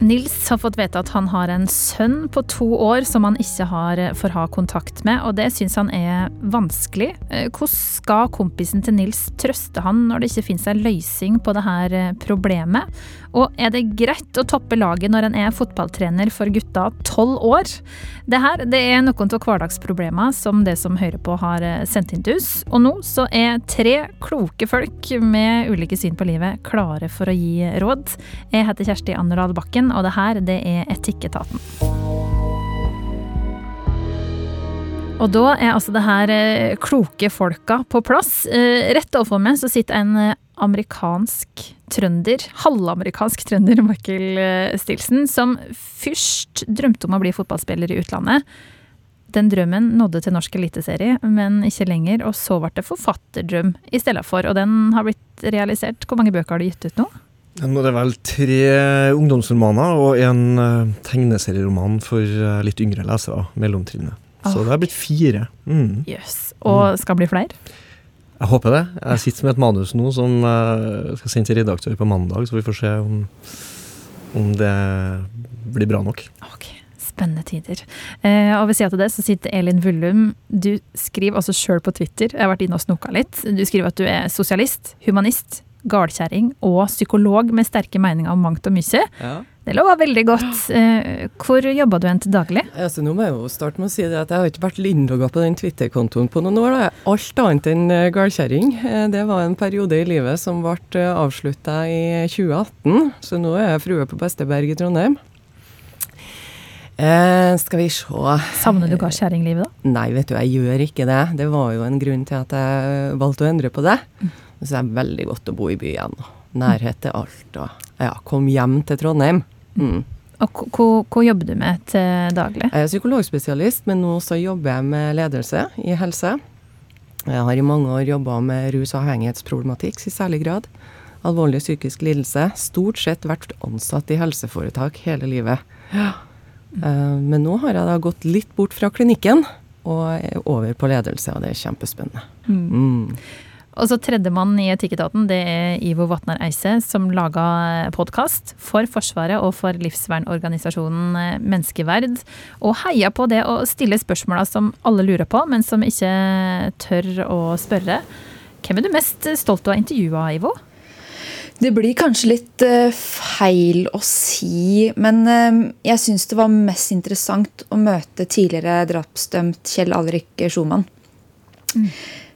Nils har fått vite at han har en sønn på to år som han ikke har får ha kontakt med, og det syns han er vanskelig. Eh, Hvordan skal kompisen til Nils trøste han når det ikke finnes en løsning på det her problemet? Og er det greit å toppe laget når en er fotballtrener for gutta tolv år? Det her det er noen av hverdagsproblemer som det som hører på har eh, sendt inn til oss. Og nå så er tre kloke folk med ulike syn på livet klare for å gi råd. Jeg heter Kjersti Anderdal Bakken, og det her det er Etikketaten. Og da er altså det her eh, kloke folka på plass. Eh, Rett overfor meg så sitter en eh, amerikansk trønder, halvamerikansk trønder, Michael Stilson, som først drømte om å bli fotballspiller i utlandet. Den drømmen nådde til norsk eliteserie, men ikke lenger, og så ble det forfatterdrøm i stedet for, og den har blitt realisert. Hvor mange bøker har du gitt ut nå? Nå er det vel tre ungdomsromaner og en uh, tegneserieroman for eh, litt yngre lesere, mellomtrinnet. Så Ah. det er blitt fire. Mm. Yes. Og skal bli flere? Jeg håper det. Jeg sitter med et manus nå som jeg skal sende til redaktør på mandag, så vi får se om, om det blir bra nok. Ok, Spennende tider. Eh, og ved siden av det så sitter Elin Vullum. Du skriver også sjøl på Twitter, jeg har vært inne og snoka litt. Du skriver at du er sosialist, humanist, galkjerring og psykolog med sterke meninger om mangt og mye. Ja. Det lover veldig godt. Eh, hvor jobber du hen til daglig? Altså, nå må jeg jo starte med å si det at jeg har ikke vært innlogga på den Twitter-kontoen på noen år. Da. Alt annet enn gardkjerring. Eh, det var en periode i livet som ble avslutta i 2018, så nå er jeg frue på Besteberg i Trondheim. Eh, skal vi se Savner du gardkjerringlivet, da? Nei, vet du, jeg gjør ikke det. Det var jo en grunn til at jeg valgte å endre på det. Så det er veldig godt å bo i byen. Nærhet til alt. Og ja, kom hjem til Trondheim. Mm. Og hva- jobber du med til daglig? Jeg er psykologspesialist, men nå så jobber jeg med ledelse i helse. Jeg har i mange år jobba med rus- og avhengighetsproblematikk i særlig grad. Alvorlig psykisk lidelse. Stort sett vært ansatt i helseforetak hele livet. Eh, Men nå har jeg da gått litt bort fra klinikken og er over på ledelse, og det er kjempespennende. Mm. Og så Tredjemann i Etikketaten det er Ivo Vatnar Eise, som laga podkast for Forsvaret og for livsvernorganisasjonen eh, Menneskeverd. Og heia på det å stille spørsmåla som alle lurer på, men som ikke tør å spørre. Hvem er du mest stolt av å ha intervjua, Ivo? Det blir kanskje litt eh, feil å si, men eh, jeg syns det var mest interessant å møte tidligere drapsdømt Kjell Alrik Schumann.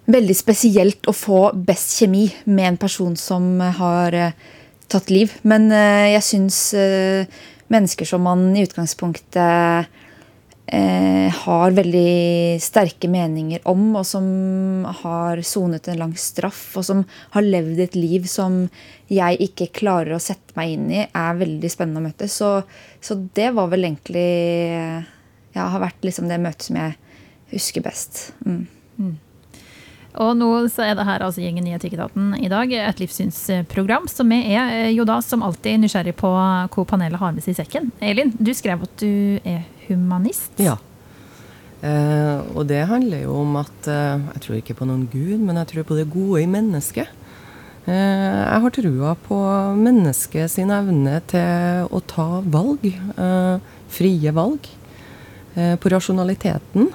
Veldig spesielt å få best kjemi med en person som har eh, tatt liv. Men eh, jeg syns eh, mennesker som man i utgangspunktet har veldig sterke meninger om, og som har sonet en lang straff, og som har levd et liv som jeg ikke klarer å sette meg inn i, er veldig spennende å møte. Så, så det var vel egentlig Ja, har vært liksom det møtet som jeg husker best. Mm. Og nå så er det her altså Gjengen i Etikketaten i dag, et livssynsprogram. Så vi er eh, jo da som alltid nysgjerrig på hva panelet har med seg i sekken. Elin, du skrev at du er humanist. Ja. Eh, og det handler jo om at eh, Jeg tror ikke på noen gud, men jeg tror på det gode i mennesket. Eh, jeg har trua på mennesket sin evne til å ta valg. eh, frie valg. eh, på rasjonaliteten.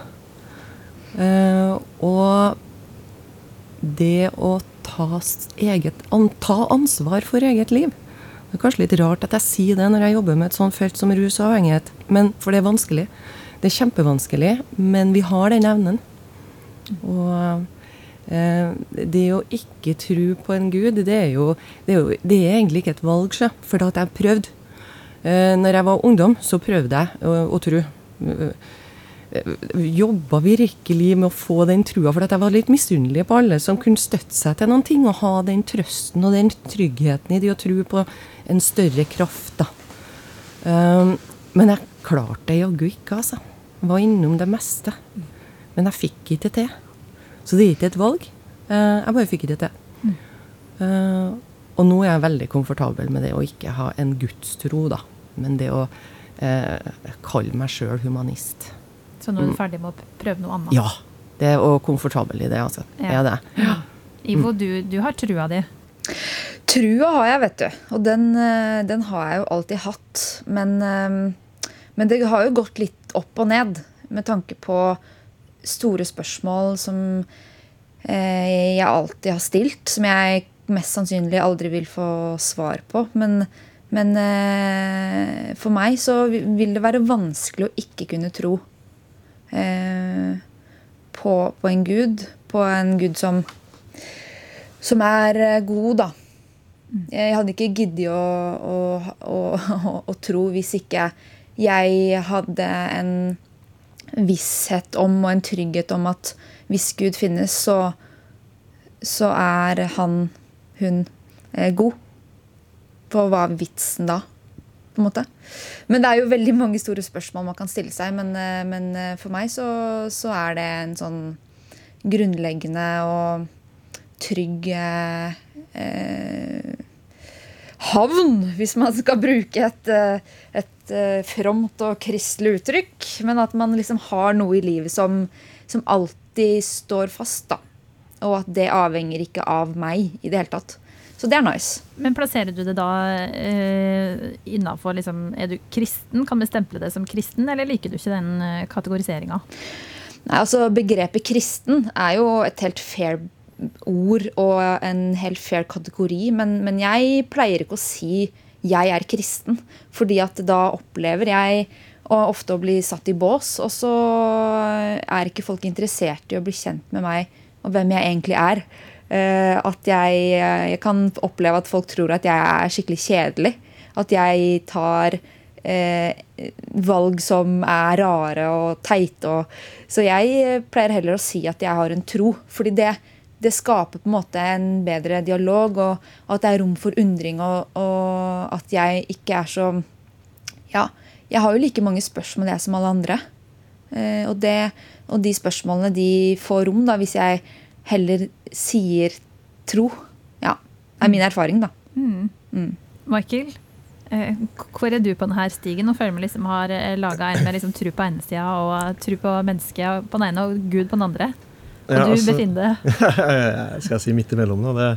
Og det å ta, eget, ta ansvar for eget liv. Det er kanskje litt rart at jeg sier det når jeg jobber med et sånt felt som rus og avhengighet, men, for det er vanskelig. Det er kjempevanskelig, men vi har den evnen. Og eh, det å ikke tro på en gud, det er jo, det er, jo, det er egentlig ikke et valg, sjø, for at jeg prøvde. Eh, når jeg var ungdom, så prøvde jeg å, å tro. Jobba virkelig med å få den trua, for jeg var litt misunnelig på alle som kunne støtte seg til noen ting, og ha den trøsten og den tryggheten i det å tro på en større kraft. da. Um, men jeg klarte det jaggu ikke, altså. Var innom det meste. Men jeg fikk ikke til. Så det er ikke et valg. Uh, jeg bare fikk ikke til. Uh, og nå er jeg veldig komfortabel med det å ikke ha en gudstro, da. Men det å eh, kalle meg sjøl humanist. Så nå er du ferdig med å prøve noe annet. Ja. Det er, og komfortabel i det, altså. Ja. Det Ja. Ivo, du, du har trua di. Trua har jeg, vet du. Og den, eh, den har jeg jo alltid hatt. Men, eh, men det har jo gått litt opp og ned med tanke på store spørsmål som eh, jeg alltid har stilt, som jeg mest sannsynlig aldri vil få svar på. Men, men for meg så vil det være vanskelig å ikke kunne tro på, på, en gud. På en gud som, som er eh, god, da. Jeg hadde ikke giddet å, å, å, å, tro hvis ikke jeg hadde en visshet om og en trygghet om at hvis Gud finnes, så, så er han, hun, eh, god. For hva er vitsen da? En måte. Men det er jo veldig mange store spørsmål man kan stille seg. Men, eh, men eh, for meg så, så, er det en sånn grunnleggende og trygg eh, havn, hvis man skal bruke et, eh, et eh, fromt og kristelig uttrykk. Men at man liksom har noe i livet som, som alltid står fast. da. Og at det avhenger ikke av meg i det hele tatt. Så det er nice. Men plasserer du det da uh, innafor liksom, Er du kristen? Kan vi stemple det som kristen, eller liker du ikke den eh, kategoriseringa? Nei, altså Begrepet kristen er jo et helt fair ord og en helt fair kategori, men, men jeg pleier ikke å si 'jeg er kristen', fordi at da opplever jeg og ofte å bli satt i bås, og så er ikke folk interessert i å bli kjent med meg og hvem jeg egentlig er. Uh, at jeg, jeg, kan oppleve at folk tror at jeg er skikkelig kjedelig. At jeg tar uh, valg som er rare og teite. Og, så jeg pleier heller å si at jeg har en tro. fordi det, det skaper på en måte en bedre dialog, og, og at det er rom for undring, og, og, at jeg ikke er så Ja, jeg har jo like mange spørsmål jeg som alle andre. Eh, og, det, og, de spørsmålene de får rom da, hvis jeg heller sier tro. Ja, er min erfaring, da. Mm. Mm. Michael, eh, hvor er du på denne stigen? Nå føler vi liksom har eh, laga en med liksom tro på ene sida og tro på mennesket på den ene og Gud på den andre. Og ja, du altså, befinner deg Skal jeg si midt imellom nå? Det,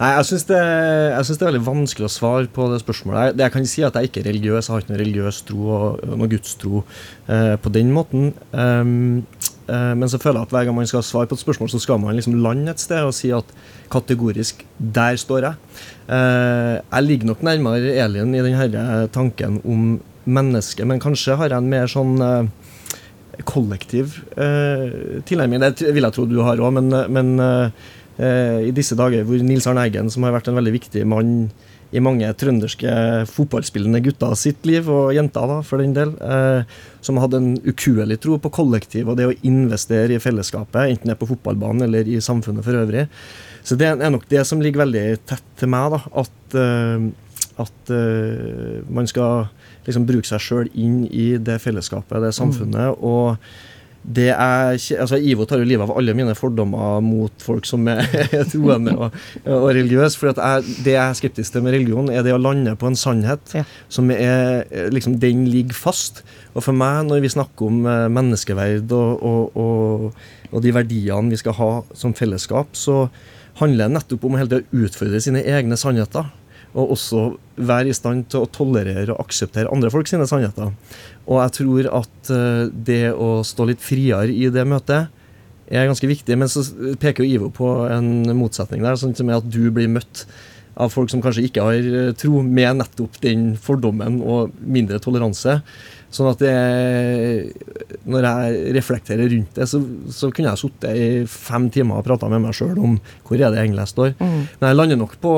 nei, jeg syns det, det, er veldig vanskelig å svare på det spørsmålet. Det jeg kan si at jeg ikke er religiøs. Jeg har ikke noe religiøs tro og noe gudstro eh, på den måten. Um, eh, men så føler jeg at hver gang man skal svare på et spørsmål, så skal man liksom lande et sted og si at kategorisk der står jeg. Eh, jeg ligger nok nærmere Elin i denne tanken om mennesket, men kanskje har jeg en mer sånn eh, kollektiv eh, tilnærming. Det vil jeg tro du har òg, men, men eh, i disse dager hvor Nils Arne Eggen, som har vært en veldig viktig mann i mange trønderske fotballspillende gutter sitt liv, og jenter da, for den del, eh, som hadde en ukuelig tro på kollektiv og det å investere i fellesskapet, enten det er på fotballbanen eller i samfunnet for øvrig. Så det er nok det som ligger veldig tett til meg, da, at, eh, at eh, man skal liksom bruke seg sjøl inn i det fellesskapet, det samfunnet. Mm. og det er, altså Ivo tar jo livet av alle mine fordommer mot folk som er troende og, og religiøse. For det jeg er skeptisk til med religion, er det å lande på en sannhet ja. som er liksom, den ligger fast. Og for meg, når vi snakker om eh, menneskeverd og, og, og, og de verdiene vi skal ha som fellesskap, så handler det nettopp om å hele tida utfordre sine egne sannheter og også være i stand til å tolerere og akseptere andre folk sine sannheter. Og jeg tror at eh, det å stå litt friere i det møtet er ganske viktig. Men så peker jo Ivo på en motsetning der, sånn som er at du blir møtt av folk som kanskje ikke har eh, tro, med nettopp den fordommen og mindre toleranse. Sånn at det, når jeg reflekterer rundt det, så, så kunne jeg sittet i fem timer og prata med meg sjøl om hvor er det egentlig jeg står. Mm. Men jeg lander nok på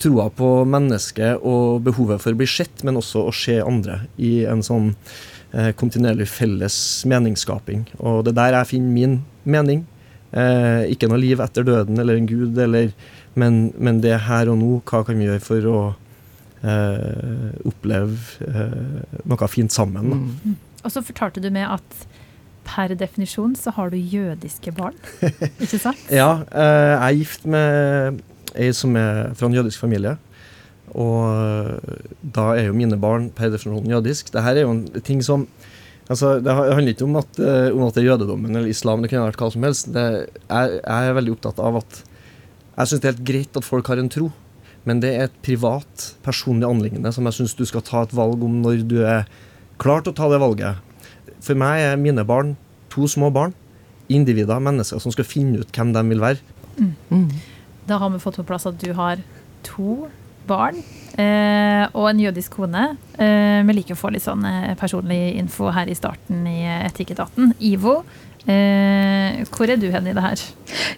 troa på mennesket og behovet for å bli sett, men også å se andre i en sånn eh, kontinuerlig felles meningsskaping. Og det er der jeg finner min mening. Eh, ikke noe liv etter døden eller en gud, eller, men, men det her og nå, hva kan vi gjøre for å eh, oppleve eh, noe fint sammen. Mm. Og så fortalte du med at per definisjon så har du jødiske barn, ikke sant? ja, eh, jeg er gift med ei som er fra en jødisk familie. Og eh, da er jo mine barn per definisjon jødisk. Dette er jo en ting som altså, Det handler ikke om at, uh, om at det er jødedommen eller islam, det kunne vært hva som helst. Det, jeg, jeg, er veldig opptatt av at jeg syns det er helt greit at folk har en tro. Men det er et privat, personlig anliggende som jeg syns du skal ta et valg om når du er klar til å ta det valget. For meg er mine barn to små barn. Individer, mennesker som skal finne ut hvem de vil være. Mm. Da har vi fått på plass at du har to barn eh, og en jødisk kone. Eh, vi liker å få litt sånn eh, personlig info her i starten i Etikketaten. Ivo, eh, hvor er du hen i det her?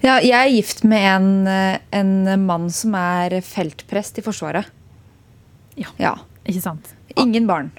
Ja, jeg er gift med en, eh, en mann som er feltprest i Forsvaret. Ja. ja. Ikke sant? Ingen barn.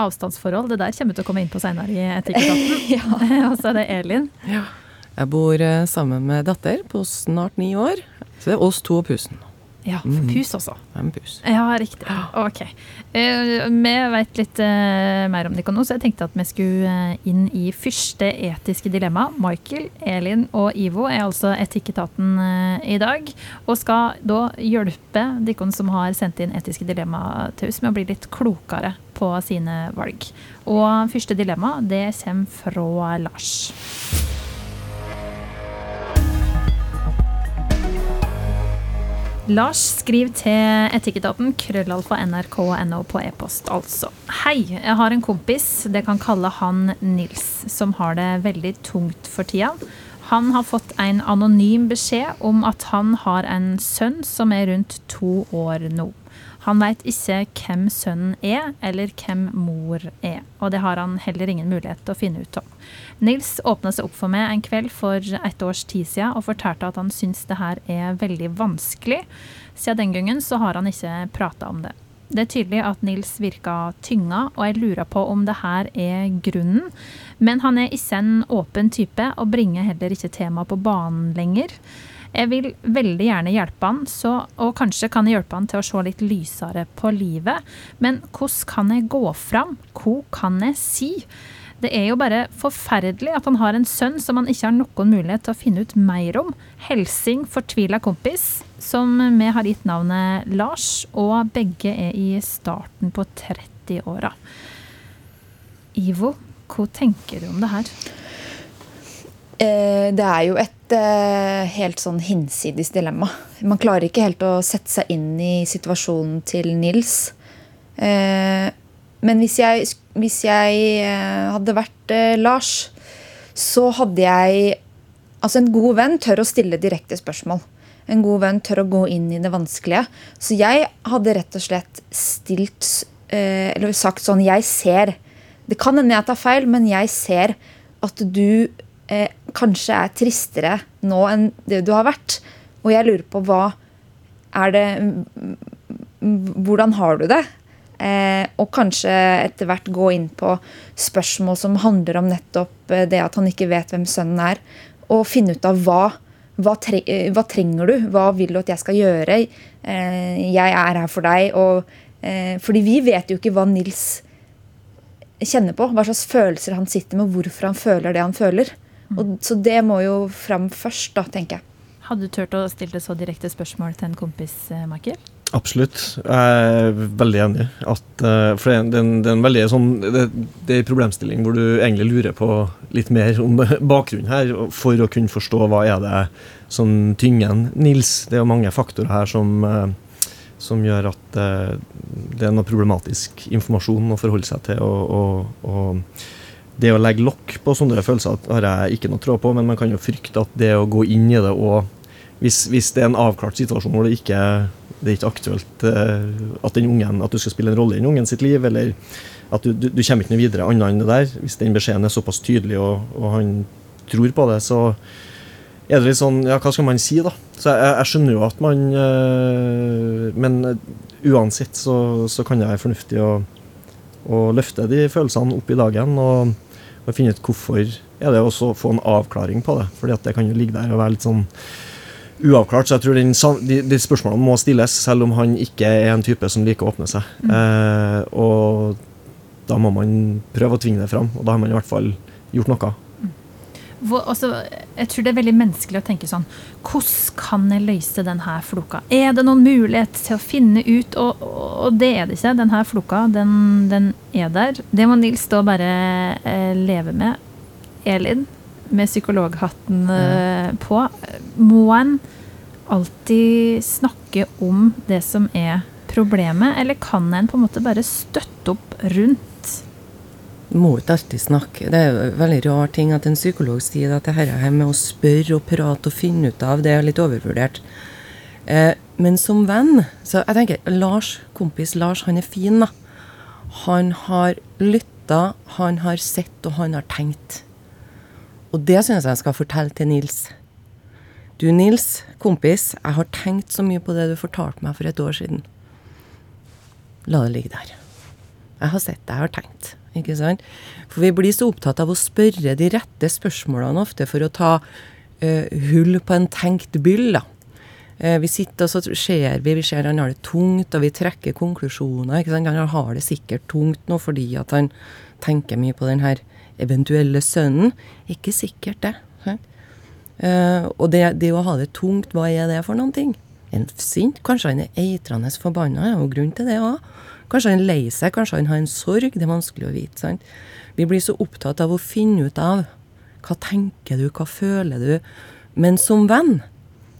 Avstandsforhold, det der kommer vi til å komme inn på senere i Etikketaten. ja. og så er det Elin. Ja. Jeg bor eh, sammen med datter på snart ni år. Så det er oss to og pusen. Ja, for pus også. En pus? Ja, riktig. Ok. Eh, vi vet litt eh, mer om dere nå, så jeg tenkte at vi skulle eh, inn i første etiske dilemma. Michael, Elin og Ivo er altså Etikketaten i dag, og skal da hjelpe dere som har sendt inn etiske dilemma til oss, med å bli litt klokere på sine valg. Og første dilemma, det kommer fra Lars. Lars skriver til Etikketaten krøllalfa nrk.no på e-post, altså. Hei, jeg har en kompis, det kan kalle han Nils, som har det veldig tungt for tida. Han har fått en anonym beskjed om at han har en sønn som er rundt to år nå. Han veit ikke hvem sønnen er, eller hvem mor er. Og det har han heller ingen mulighet til å finne ut av. Nils åpna seg opp for meg en kveld for et års tid siden og fortalte at han syns det her er veldig vanskelig. Siden den gangen så har han ikke prata om det. Det er tydelig at Nils virka tynga, og jeg lurer på om det her er grunnen. Men han er ikke en åpen type, og bringer heller ikke temaet på banen lenger. Jeg vil veldig gjerne hjelpe han, så, og kanskje kan jeg hjelpe han til å se litt lysere på livet. Men hvordan kan jeg gå fram? Hva kan jeg si? Det er jo bare forferdelig at han har en sønn som han ikke har noen mulighet til å finne ut mer om. Helsing fortvila kompis, som vi har gitt navnet Lars, og begge er i starten på 30-åra. Ivo, hva tenker du om det her? Eh, det er jo et eh, helt sånn hinsides dilemma. Man klarer ikke helt å sette seg inn i situasjonen til Nils. Eh, men hvis jeg, hvis jeg hadde vært Lars, så hadde jeg Altså, en god venn tør å stille direkte spørsmål. En god venn tør å gå inn i det vanskelige. Så jeg hadde rett og slett stilt Eller sagt sånn Jeg ser. Det kan hende jeg tar feil, men jeg ser at du eh, kanskje er tristere nå enn det du har vært. Og jeg lurer på hva er det Hvordan har du det? Eh, og kanskje etter hvert gå inn på spørsmål som handler om nettopp eh, det at han ikke vet hvem sønnen er. Og finne ut av hva, hva, tre, eh, hva trenger du? Hva vil du at jeg skal gjøre? Eh, jeg er her for deg. Og, eh, fordi vi vet jo ikke hva Nils kjenner på. Hva slags følelser han sitter med, hvorfor han føler det han føler. Og, så det må jo fram først, da, tenker jeg. Hadde du turt å stille så direkte spørsmål til en kompis, eh, Michael? Absolutt. Jeg er veldig enig. At, uh, for det er, en, det er en veldig sånn det, det, er en problemstilling hvor du egentlig lurer på litt mer om bakgrunnen her, for å kunne forstå hva er det som tynger Nils. Det er jo mange faktorer her som, uh, som gjør at uh, det er noe problematisk informasjon å forholde seg til. og, og, og det å legge lokk på sånne følelser har jeg ikke noe tråd på, men man kan jo frykte at det å gå inn i det og hvis, hvis det er en avklart situasjon hvor det ikke det er ikke aktuelt uh, at, ungen, at du skal spille en rolle i den ungen sitt liv, eller at du, du, du kommer ikke noe videre annet enn det der. Hvis den beskjeden er såpass tydelig, og, og, han tror på det, så er det litt sånn Ja, hva skal man si, da? Så jeg, jeg skjønner jo at man uh, Men uansett så, så kan det være fornuftig å, å løfte de følelsene opp i dagen. og og finne ut hvorfor er det også å få en avklaring på det. fordi at det kan jo ligge der og være litt sånn uavklart. Så jeg tror den, de, de, spørsmålene må stilles, selv om han ikke er en type som liker å åpne seg. Mm. Eh, og da må man prøve å tvinge det fram, og da har man i hvert fall gjort noe. Hvor, også, jeg tror det er veldig menneskelig å tenke sånn Hvordan kan jeg løse denne floka? Er det noen mulighet til å finne ut? Og, og det er det ikke. Denne floka, den, den, er der. Det må Nils da bare eh, leve med. Elin, med psykologhatten eh, på. Må en alltid snakke snakke om det som er problemet, eller kan en på en måte bare støtte opp rundt? Må ikke alltid snakke. Det er en veldig rar ting at en psykolog sier at det her med å spørre og prate og finne ut av, det er litt overvurdert. Eh, men som venn Så jeg tenker Lars, kompis Lars, han er fin, da. Han har lytta, han har sett, og han har tenkt. Og det syns jeg skal fortelle til Nils. Du, Nils, kompis, jeg har tenkt så mye på det du fortalte meg for et år siden. La det ligge der. Jeg har sett det, jeg har tenkt. Ikke sant? For vi blir så opptatt av å spørre de rette spørsmålene ofte for å ta uh, hull på en tenkt byll. da. Uh, vi sitter og så ser vi, vi ser han har det tungt, og vi trekker konklusjoner. ikke sant? Han har det sikkert tungt nå fordi at han tenker mye på den her eventuelle sønnen. Ikke sikkert det. Uh, og det, det, å ha det tungt, hva er det for noen ting? En sint? Kanskje han er eitrende forbanna, er jo grunn til det òg. Kanskje han er lei seg, kanskje han har en sorg. Det er vanskelig å vite. sant? Vi blir så opptatt av å finne ut av hva tenker du, hva føler du? Men som venn,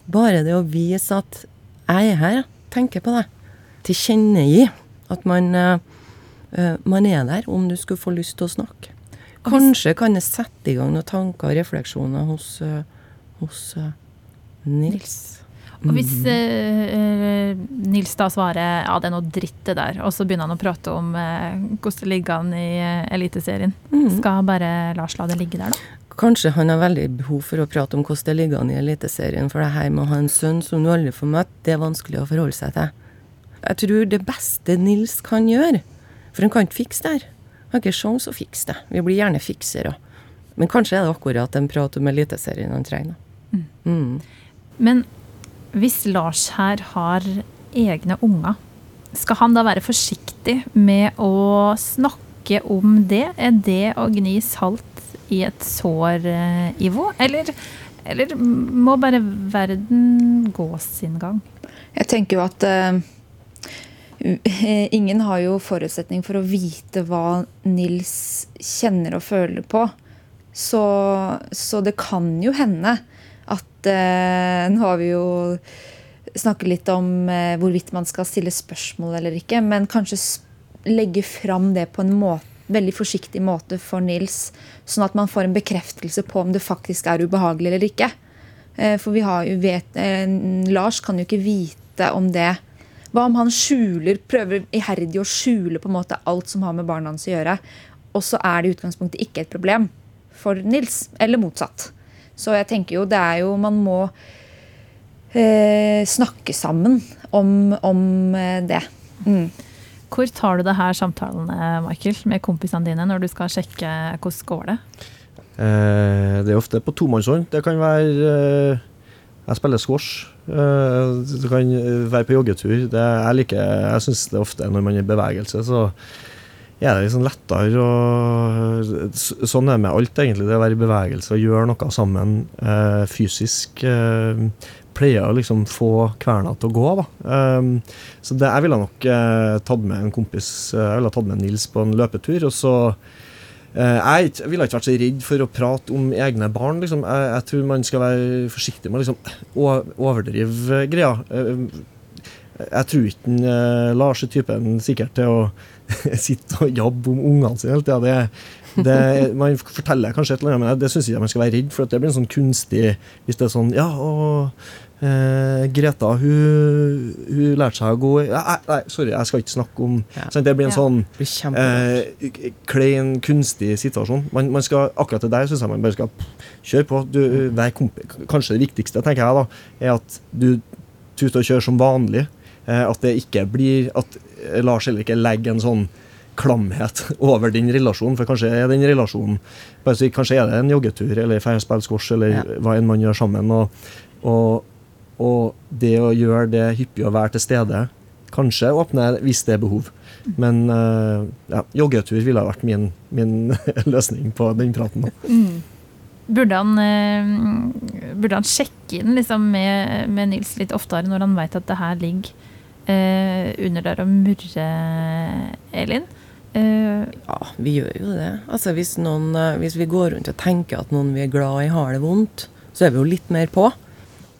bare det å vise at jeg er her, tenker på deg, tilkjennegi at man, uh, man er der om du skulle få lyst til å snakke. Kanskje kan det sette i gang noen tanker og refleksjoner hos, uh, hos uh, Nils. Og hvis eh, Nils da svarer ja, det er noe dritt det der, og så begynner han å prate om eh, hvordan det ligger an i uh, Eliteserien, mm. skal bare Lars la det ligge der, da? Kanskje han har veldig behov for å prate om hvordan det ligger an i Eliteserien, for det her med å ha en sønn som du aldri får møtt, det er vanskelig å forholde seg til. Jeg tror det beste Nils kan gjøre, for han kan ikke fikse det her. Han har ikke sjans å fikse det. Vi blir gjerne fiksere. Men kanskje er det akkurat en prat om Eliteserien han trenger. Mm. Mm. Men hvis Lars her har egne unger, skal han da være forsiktig med å snakke om det? Er det å gni salt i et sår, eh, Ivo? Eller, eller må bare verden gå sin gang? Jeg tenker jo at uh, ingen har jo forutsetning for å vite hva Nils kjenner og føler på. Så, så det kan jo hende eh, Nå har vi jo snakket litt om eh, hvorvidt man skal stille spørsmål eller ikke, men kanskje legge fram det på en måte, veldig forsiktig måte for Nils, sånn at man får en bekreftelse på om det faktisk er ubehagelig eller ikke. Eh, for vi har jo vet, Lars kan jo ikke vite om det. Hva om han skjuler, prøver iherdig å skjule på en måte alt som har med barna hans å gjøre, og så er det i utgangspunktet ikke et problem for Nils, eller motsatt. Så jeg tenker jo det er jo Man må eh, snakke sammen om, om eh, det. Mm. Hvor tar du det her samtalene Michael, med kompisene dine når du skal sjekke hvordan går det? Eh, det er ofte på tomannshånd. Det kan være eh, Jeg spiller squash. Eh, det kan være på joggetur. Det, jeg liker, jeg syns det er ofte når man er i bevegelse, så er det liksom lettere og Sånn er det med alt, egentlig. Det å være i bevegelse og gjøre noe sammen eh, fysisk. Eh, pleier å liksom få kverna til å gå. da. Um, så det, jeg ville nok eh, tatt med en kompis, eh, jeg ville tatt med Nils på en løpetur. og så eh, jeg, ville ikke vært så redd for å prate om egne barn. liksom. Jeg, jeg tror man skal være forsiktig med å liksom, overdrive greia. Jeg tror ikke uh, Lars er typen sikkert til å sitte og jabbe om ungene sine hele tida. Det, det, man forteller kanskje et eller annet, men det syns jeg man skal være redd for. at Det blir en sånn kunstig Hvis det er sånn Ja, og eh, Greta, hun, hun lærte seg å gå nei, nei, sorry, jeg skal ikke snakke om ja. sånn, Det blir en ja. sånn eh, klein, kunstig situasjon. Man, man skal, akkurat til deg syns jeg man bare skal kjøre på. Du, kanskje det viktigste, tenker jeg, da, er at du tuter og kjører som vanlig. Eh, at det ikke blir At Lars heller ikke legger en sånn klamhet over din relasjon, for kanskje er den relasjonen Kanskje er det en joggetur eller spille eller ja. hva enn man gjør sammen. Og, og, og, det å gjøre det hyppig å være til stede kanskje åpne hvis det er behov. Men uh, ja, joggetur ville ha vært min, min løsning på den praten. Mm. Burde han, uh, burde han, sjekke inn liksom, med, med, Nils litt oftere når han vet at det her ligger uh, under der og murre, Elin? Eh. ja, vi gjør jo det. Altså hvis, noen, uh, hvis, vi går rundt og tenker at noen vi er glad i, har det vondt, så er vi jo litt mer på.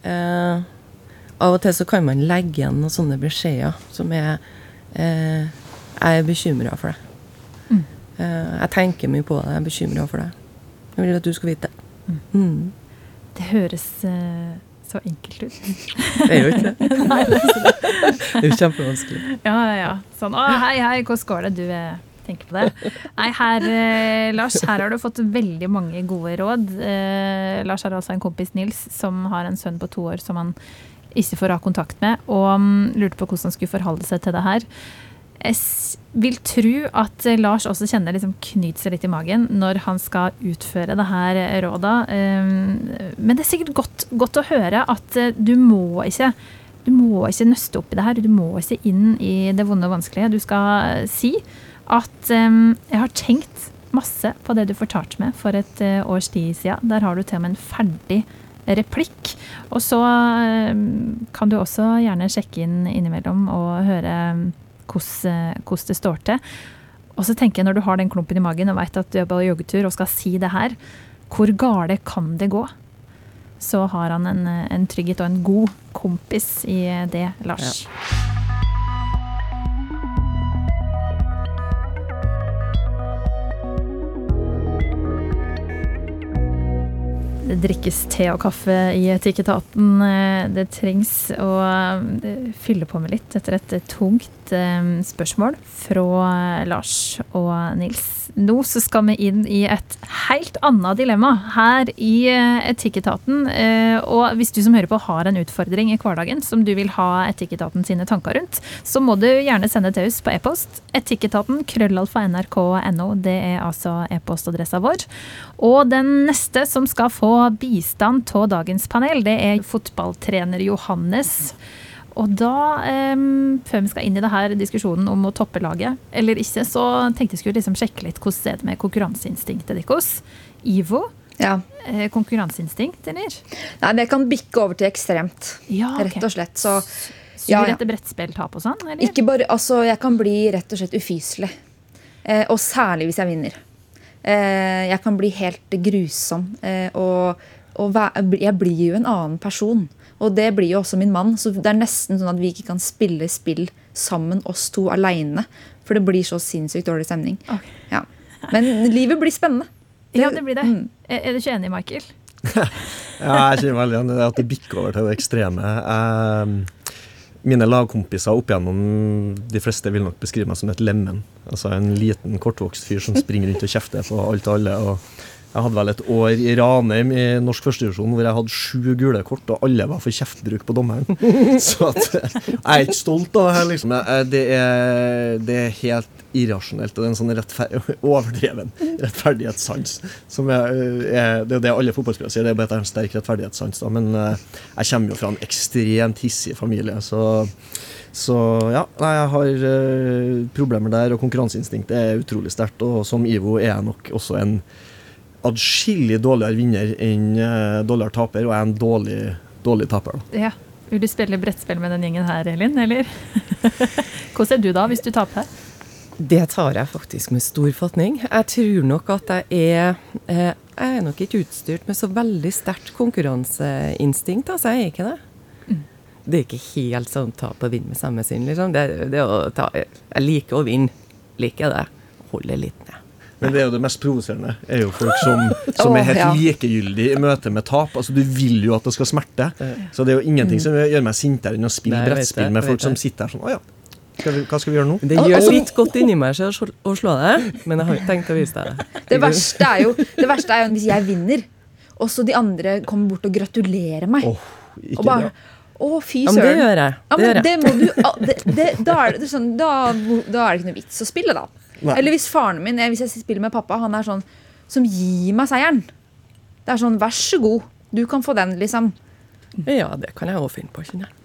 Eh, av og til så kan man legge igjen noen sånne beskjeder som er eh, Jeg er bekymra for deg. Mm. Eh, jeg tenker mye på deg, jeg er bekymra for deg. Jeg vil at du skal vite det. Mm. Det høres eh, så enkelt ut. Det er jo ikke det. Det er jo kjempevanskelig. Ja, ja, ja. Sånn å, hei, hei, hvordan går det? Du eh, tenker på det. Nei, her, eh, Lars, her har du fått veldig mange gode råd. Eh, Lars har altså en kompis, Nils, som har en sønn på to år som han ikke får ha kontakt med, og um, lurte på hvordan han skulle forholde seg til det her. Jeg vil tro at eh, Lars også kjenner liksom knyt seg litt i magen når han skal utføre det her eh, råda. Eh, Men det er sikkert godt, godt å høre at eh, du må ikke du må ikke nøste opp i det her. Du må ikke inn i det vonde og vanskelige. Du skal si at jeg har tenkt masse på det du fortalte meg for et års tid siden. Der har du til og med en ferdig replikk. Og så kan du også gjerne sjekke inn innimellom og høre eh, hvordan det står til. Og så tenker jeg når du har den klumpen i magen og vet at du er på joggetur og skal si det her, hvor gale kan det gå? Så har han en, en trygghet og en god kompis i det, Lars. Det drikkes te og kaffe i Etikketaten. Eh, Det trengs å eh, fylle på med litt etter et tungt eh, spørsmål fra Lars og Nils. Nå så skal vi inn i et helt annet dilemma her i Etikketaten. Og hvis du som hører på har en utfordring i hverdagen som du vil ha Etikketaten sine tanker rundt, så må du gjerne sende til oss på e-post. Etikketaten krøllalfa nrk.no. Det er altså e-postadressa vår. Og den neste som skal få bistand av dagens panel, det er fotballtrener Johannes. Og da, em, før vi skal inn i det her diskusjonen om å toppe laget eller ikke, så tenkte jeg skulle liksom sjekke litt hvordan det er med konkurranseinstinktet deres. Ivo, Ja. eh, konkurranseinstinkt, eller? Nei, det kan bikke over til ekstremt, Ja, rett og slett. Så Så ja, ja. etter brettspilltap og sånn, eller? ikke bare Altså, jeg kan bli rett og slett ufyselig. Eh, og særlig hvis jeg vinner. Eh, jeg kan bli helt grusom. Eh, og og jeg blir jo en annen person. Og det blir jo også min mann. Så det er nesten sånn at vi ikke kan spille spill sammen, oss to aleine. For det blir så sinnssykt dårlig stemning. Okay. Ja. Men livet blir spennende. Ja, det blir det. Mm. Er er du ikke enig, Michael? Ja, jeg kjenner veldig igjen i det at det bikker over til det ekstreme. Jeg, mine lagkompiser opp igjennom de fleste vil nok beskrive meg som et lemen. Altså en liten, kortvokst fyr som springer rundt og kjefter på alt og alle. og jeg hadde vel et år i Ranheim i norsk førstedivisjon hvor jeg hadde sju gule kort, og alle var for kjeftbruk på dommeren. Så at, jeg er ikke stolt av det her, liksom. Det er, det er helt irrasjonelt. Og det er en sånn rettfer overdreven rettferdighetssans. Som er, er, det er det alle fotballspillere sier, det er bare at jeg har en sterk rettferdighetssans. Da. Men eh, jeg kommer jo fra en ekstremt hissig familie, så så ja, nei, jeg har uh, problemer der, og konkurranseinstinktet er utrolig sterkt. Og som Ivo er jeg nok også en adskillig dårligere vinner enn uh, dårligere taper, og jeg er en dårlig, dårlig taper. da. Ja. Vil du spille brettspill med den gjengen her, Elin, eller? Hvordan er du da, hvis du taper? Det tar jeg faktisk med stor fatning. Jeg tror nok at jeg er eh, Jeg er nok ikke utstyrt med så veldig sterkt konkurranseinstinkt, altså. Jeg er ikke det. Det er ikke helt sånn tap og vinn med samme sinn, liksom. Det, det å ta, jeg liker å vinne. Liker det. Holder litt ned. Men det er jo det mest provoserende. er jo folk som, som er helt helt ja. likegyldig i møte med tap. Altså Du vil jo at det skal smerte. Så det er jo ingenting som gjør meg sintere enn å spille Nei, brettspill det, med folk som sitter her sånn Å ja, skal vi, hva skal vi gjøre nå? Det gjør altså- litt godt inni meg selv å slå- deg, men jeg har ikke tenkt å vise deg det. Det verste er jo, det verste er jo hvis jeg vinner, og så de andre kommer bort og gratulerer meg. Oh, ikke og bare bra. Å, fy Ja, det søren. gjør jeg. Det gjør jeg. det må du det, det, da, er det sånn, da, da er det ikke noe vits å spille, da. Nei. Eller hvis faren min, hvis jeg spiller med pappa, han er sånn som gir meg seieren. Det er sånn, vær så god, du kan få den, liksom. Ja, det kan jeg òg finne på. kjenner jeg.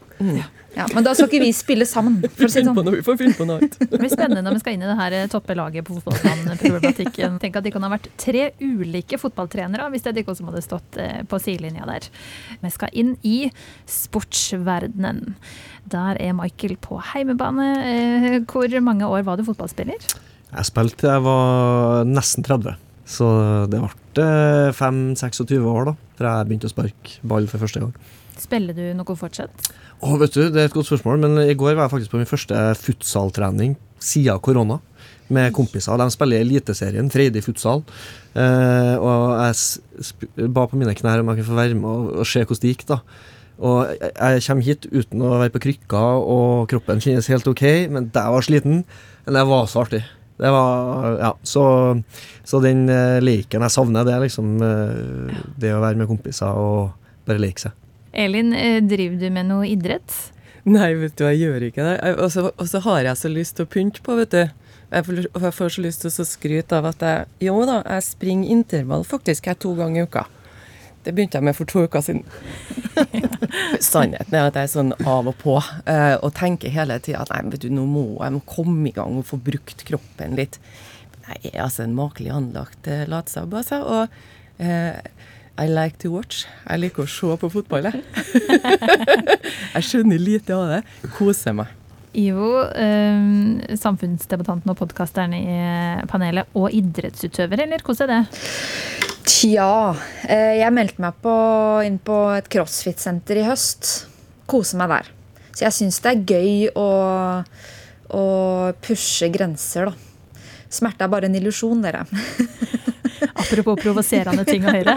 Ja, men da skal ikke vi spille sammen. For å si sånn. vi får finne på noe annet. Det blir spennende når vi skal inn i det her toppe toppelaget på fotballbanen-problematikken. Tenk at de kan ha vært tre ulike fotballtrenere, hvis det er de som hadde stått eh, på sidelinja der. Vi skal inn i sportsverdenen. Der er Michael på heimebane. Eh, Hvor mange år var du fotballspiller? Jeg spilte til jeg var nesten 30. Så det ble 5-26 år da fra jeg begynte å sparke ball for første gang. Spiller du noe fortsatt? Å, vet du, Det er et godt spørsmål, men i går var jeg faktisk på min første futsaltrening siden korona. Med kompiser. De spiller Eliteserien, Freidig futsal. Eh, og jeg ba på mine knær om jeg kunne få være med og, og se hvordan det gikk. da. Og jeg, kommer hit uten å være på krykker, og kroppen kjennes helt ok, men jeg var sliten. Men det var så artig. Det var, ja, så, så den uh, leken jeg savner, det er liksom uh, det å være med kompiser og bare leke seg. Elin, uh, driver du med noe idrett? Nei, vet du, jeg gjør ikke det. Og så har jeg så lyst til å pynte på, vet du. Jeg får, jeg får så lyst til å skryte av at jeg Jo da, jeg springer intervall faktisk her to ganger i uka. Det begynte jeg med for to uker siden. Sannheten er at jeg er sånn av og på uh, og tenker hele tida at nei, vet du, nå må jeg må komme i gang og få brukt kroppen litt. Men jeg er altså en makelig anlagt uh, latsabb, altså. Og uh, I like to watch. Jeg liker å se på fotball, jeg. jeg skjønner lite av det. Koser meg. Ivo, eh, samfunnsdebattanten og podkasteren i panelet, og idrettsutøver, eller hvordan er det? Tja. Eh, jeg meldte meg på, inn på et crossfit-senter i høst. Koser meg der. Så jeg syns det er gøy å, å pushe grenser, da. Smerte er bare en illusjon, dere. Apropos provoserende ting å høre,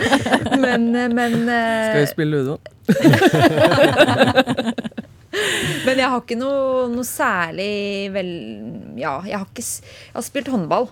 men, men Skal vi spille ludo? men jeg har ikke noe, noe særlig vel Ja, jeg har ikke Jeg har spilt håndball.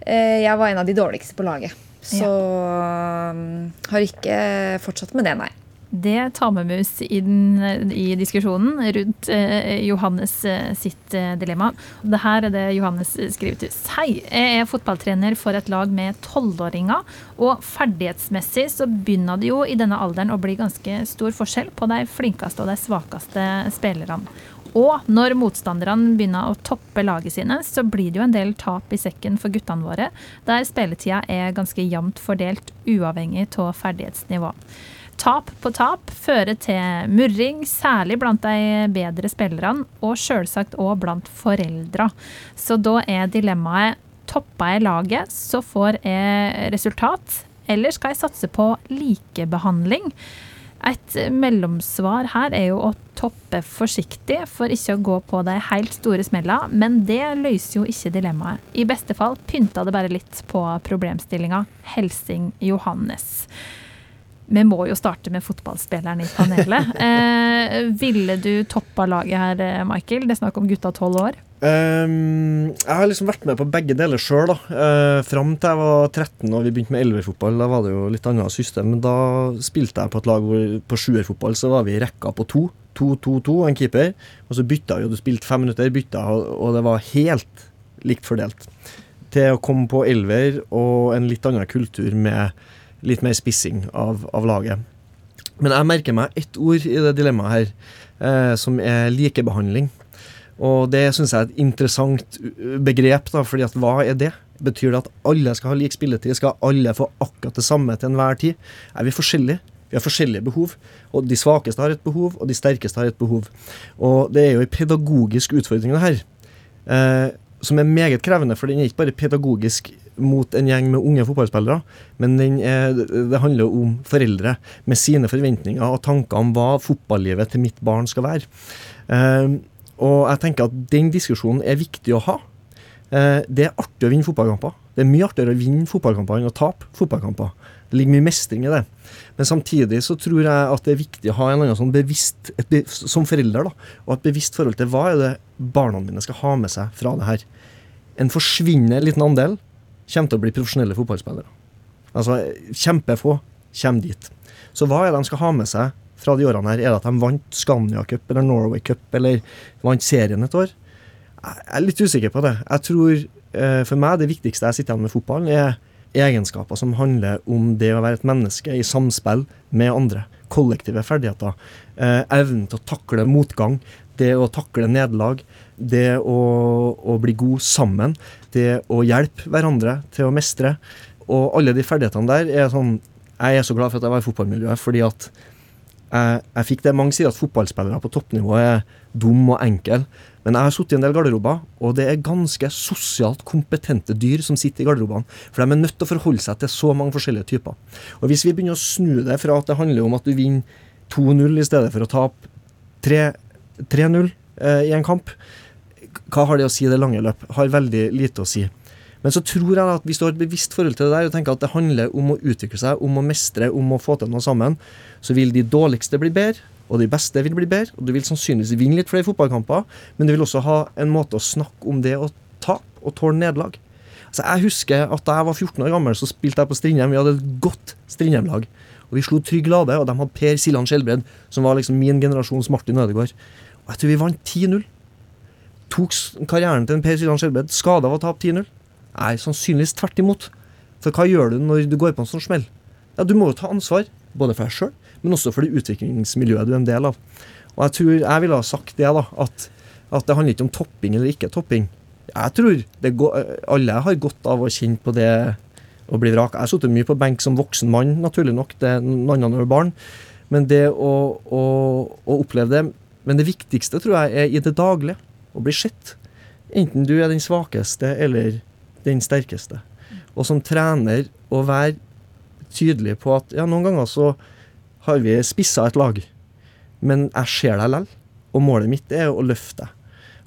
Eh, jeg var en av de dårligste på laget. Så ja. Um, har ikke fortsatt med det, nei. Det tar med mus inn i diskusjonen rundt eh, Johannes eh, sitt eh, dilemma. Det her er det Johannes skriver til oss. Hei, jeg er fotballtrener for et lag med tolvåringer. Og ferdighetsmessig så begynner det jo i denne alderen å bli ganske stor forskjell på de flinkeste og de svakeste spillerne. Og når motstanderne begynner å toppe laget sine, så blir det jo en del tap i sekken for guttene våre, der spilletida er ganske jevnt fordelt, uavhengig av ferdighetsnivå. Tap på tap fører til murring, særlig blant de bedre spillerne, og selvsagt òg blant foreldra. Så da er dilemmaet topper jeg laget, så får jeg resultat, eller skal jeg satse på likebehandling? Et mellomsvar her er jo å toppe forsiktig for ikke å gå på de helt store smella, men det løser jo ikke dilemmaet. I beste fall pynta det bare litt på problemstillinga. Helsing Johannes. Vi må jo starte med fotballspilleren i panelet. Eh, ville du toppa laget her, eh, Michael? Det er snakk om gutta tolv år. Um, jeg har liksom vært med på begge deler sjøl. Uh, fram til jeg var 13 og vi begynte med elverfotball. Da var det jo litt annet system. Men da spilte jeg på et lag hvor på sjuerfotball så var vi i rekka på to. 2-2-2, en keeper. Og så bytta vi, og du spilte fem minutter, bytta, og det var helt likt fordelt. Til å komme på elver og en litt annen kultur med litt mer spissing av, av laget. Men jeg merker meg ett ord i det dilemmaet her, eh, som er likebehandling. Og det syns jeg er et interessant begrep, da, fordi at hva er det? Betyr det at alle skal ha lik spilletid? Skal alle få akkurat det samme til enhver tid? Er vi forskjellige? Vi har forskjellige behov. Og de svakeste har et behov, og de sterkeste har et behov. Og det er jo en pedagogisk utfordring, det her. Eh, som er meget krevende, for den er ikke bare pedagogisk mot en gjeng med unge fotballspillere, men er, det handler om foreldre med sine forventninger og tanker om hva fotballivet til mitt barn skal være. Uh, og jeg tenker at den diskusjonen er viktig å ha. Uh, det er artig å vinne fotballkamper. Det er mye artigere å vinne fotballkamper enn å tape fotballkamper. Det ligger mye mestring i det. Men samtidig så tror jeg at det er viktig å ha en annen sånn bevisst, be, som forelder, da, og et bevisst forhold til hva er det barna mine skal ha med seg fra det her. En forsvinnende liten andel kommer til å bli profesjonelle fotballspillere. Altså kjempefå kommer dit. Så hva er det de skal ha med seg fra de årene her? Er det at de vant Scania Cup eller Norway Cup eller vant serien et år? Jeg er litt usikker på det. Jeg tror eh, For meg det viktigste jeg sitter igjen med fotballen, er egenskaper som handler om det å være et menneske i samspill med andre. Kollektive ferdigheter. Eh, evnen til å takle motgang. Det å takle nederlag det å, å, bli god sammen, det å hjelpe hverandre til å mestre. Og alle de ferdighetene der er sånn Jeg er så glad for at jeg var i fotballmiljøet, fordi at jeg, jeg fikk det mange sier at fotballspillere på toppnivå er dum og enkel. Men jeg har sittet i en del garderober, og det er ganske sosialt kompetente dyr som sitter i garderobene. For de er nødt til å forholde seg til så mange forskjellige typer. Og hvis vi begynner å snu det fra at det handler om at du vinner 2-0 i stedet for å tape 3-0 eh, i en kamp, hva har det å si i det lange løp? Har veldig lite å si. Men så tror jeg at hvis du har et bevisst forhold til det der, og tenker at det handler om å utvikle seg, om å mestre, om å få til noe sammen, så vil de dårligste bli bedre, og de beste vil bli bedre. Og du vil sannsynligvis vinne litt flere fotballkamper, men du vil også ha en måte å snakke om det å tape og tåle nederlag. Altså, jeg husker at da jeg var 14 år gammel, så spilte jeg på Strindheim. Vi hadde et godt Strindheim-lag. Og vi slo Trygg Lade, og de hadde Per Siljan Skjelbred, som var liksom min generasjons Martin Ødegaard. Og jeg tror vi vant 10-0. Tok karrieren til en Per Siljan Skjelbred skade av å tape 10-0? Nei, sannsynligvis tvert imot. For hva gjør du når du går på en sånn smell? Ja, Du må jo ta ansvar, både for deg sjøl, men også for det utviklingsmiljøet du er en del av. Og jeg tror jeg ville ha sagt det, da, at, at det handler ikke om topping eller ikke topping. Jeg tror går, alle har godt av å kjenne på det å bli vrak. Jeg har sittet mye på benk som voksen mann, naturlig nok. Det er noen andre når barn. Men det å, å, å, oppleve det Men det viktigste tror jeg er i det daglige. Å bli sett. Enten du er den svakeste eller den sterkeste. Og som trener å være tydelig på at ja, noen ganger så har vi spissa et lag, men jeg ser deg lell. Og målet mitt er å løfte deg.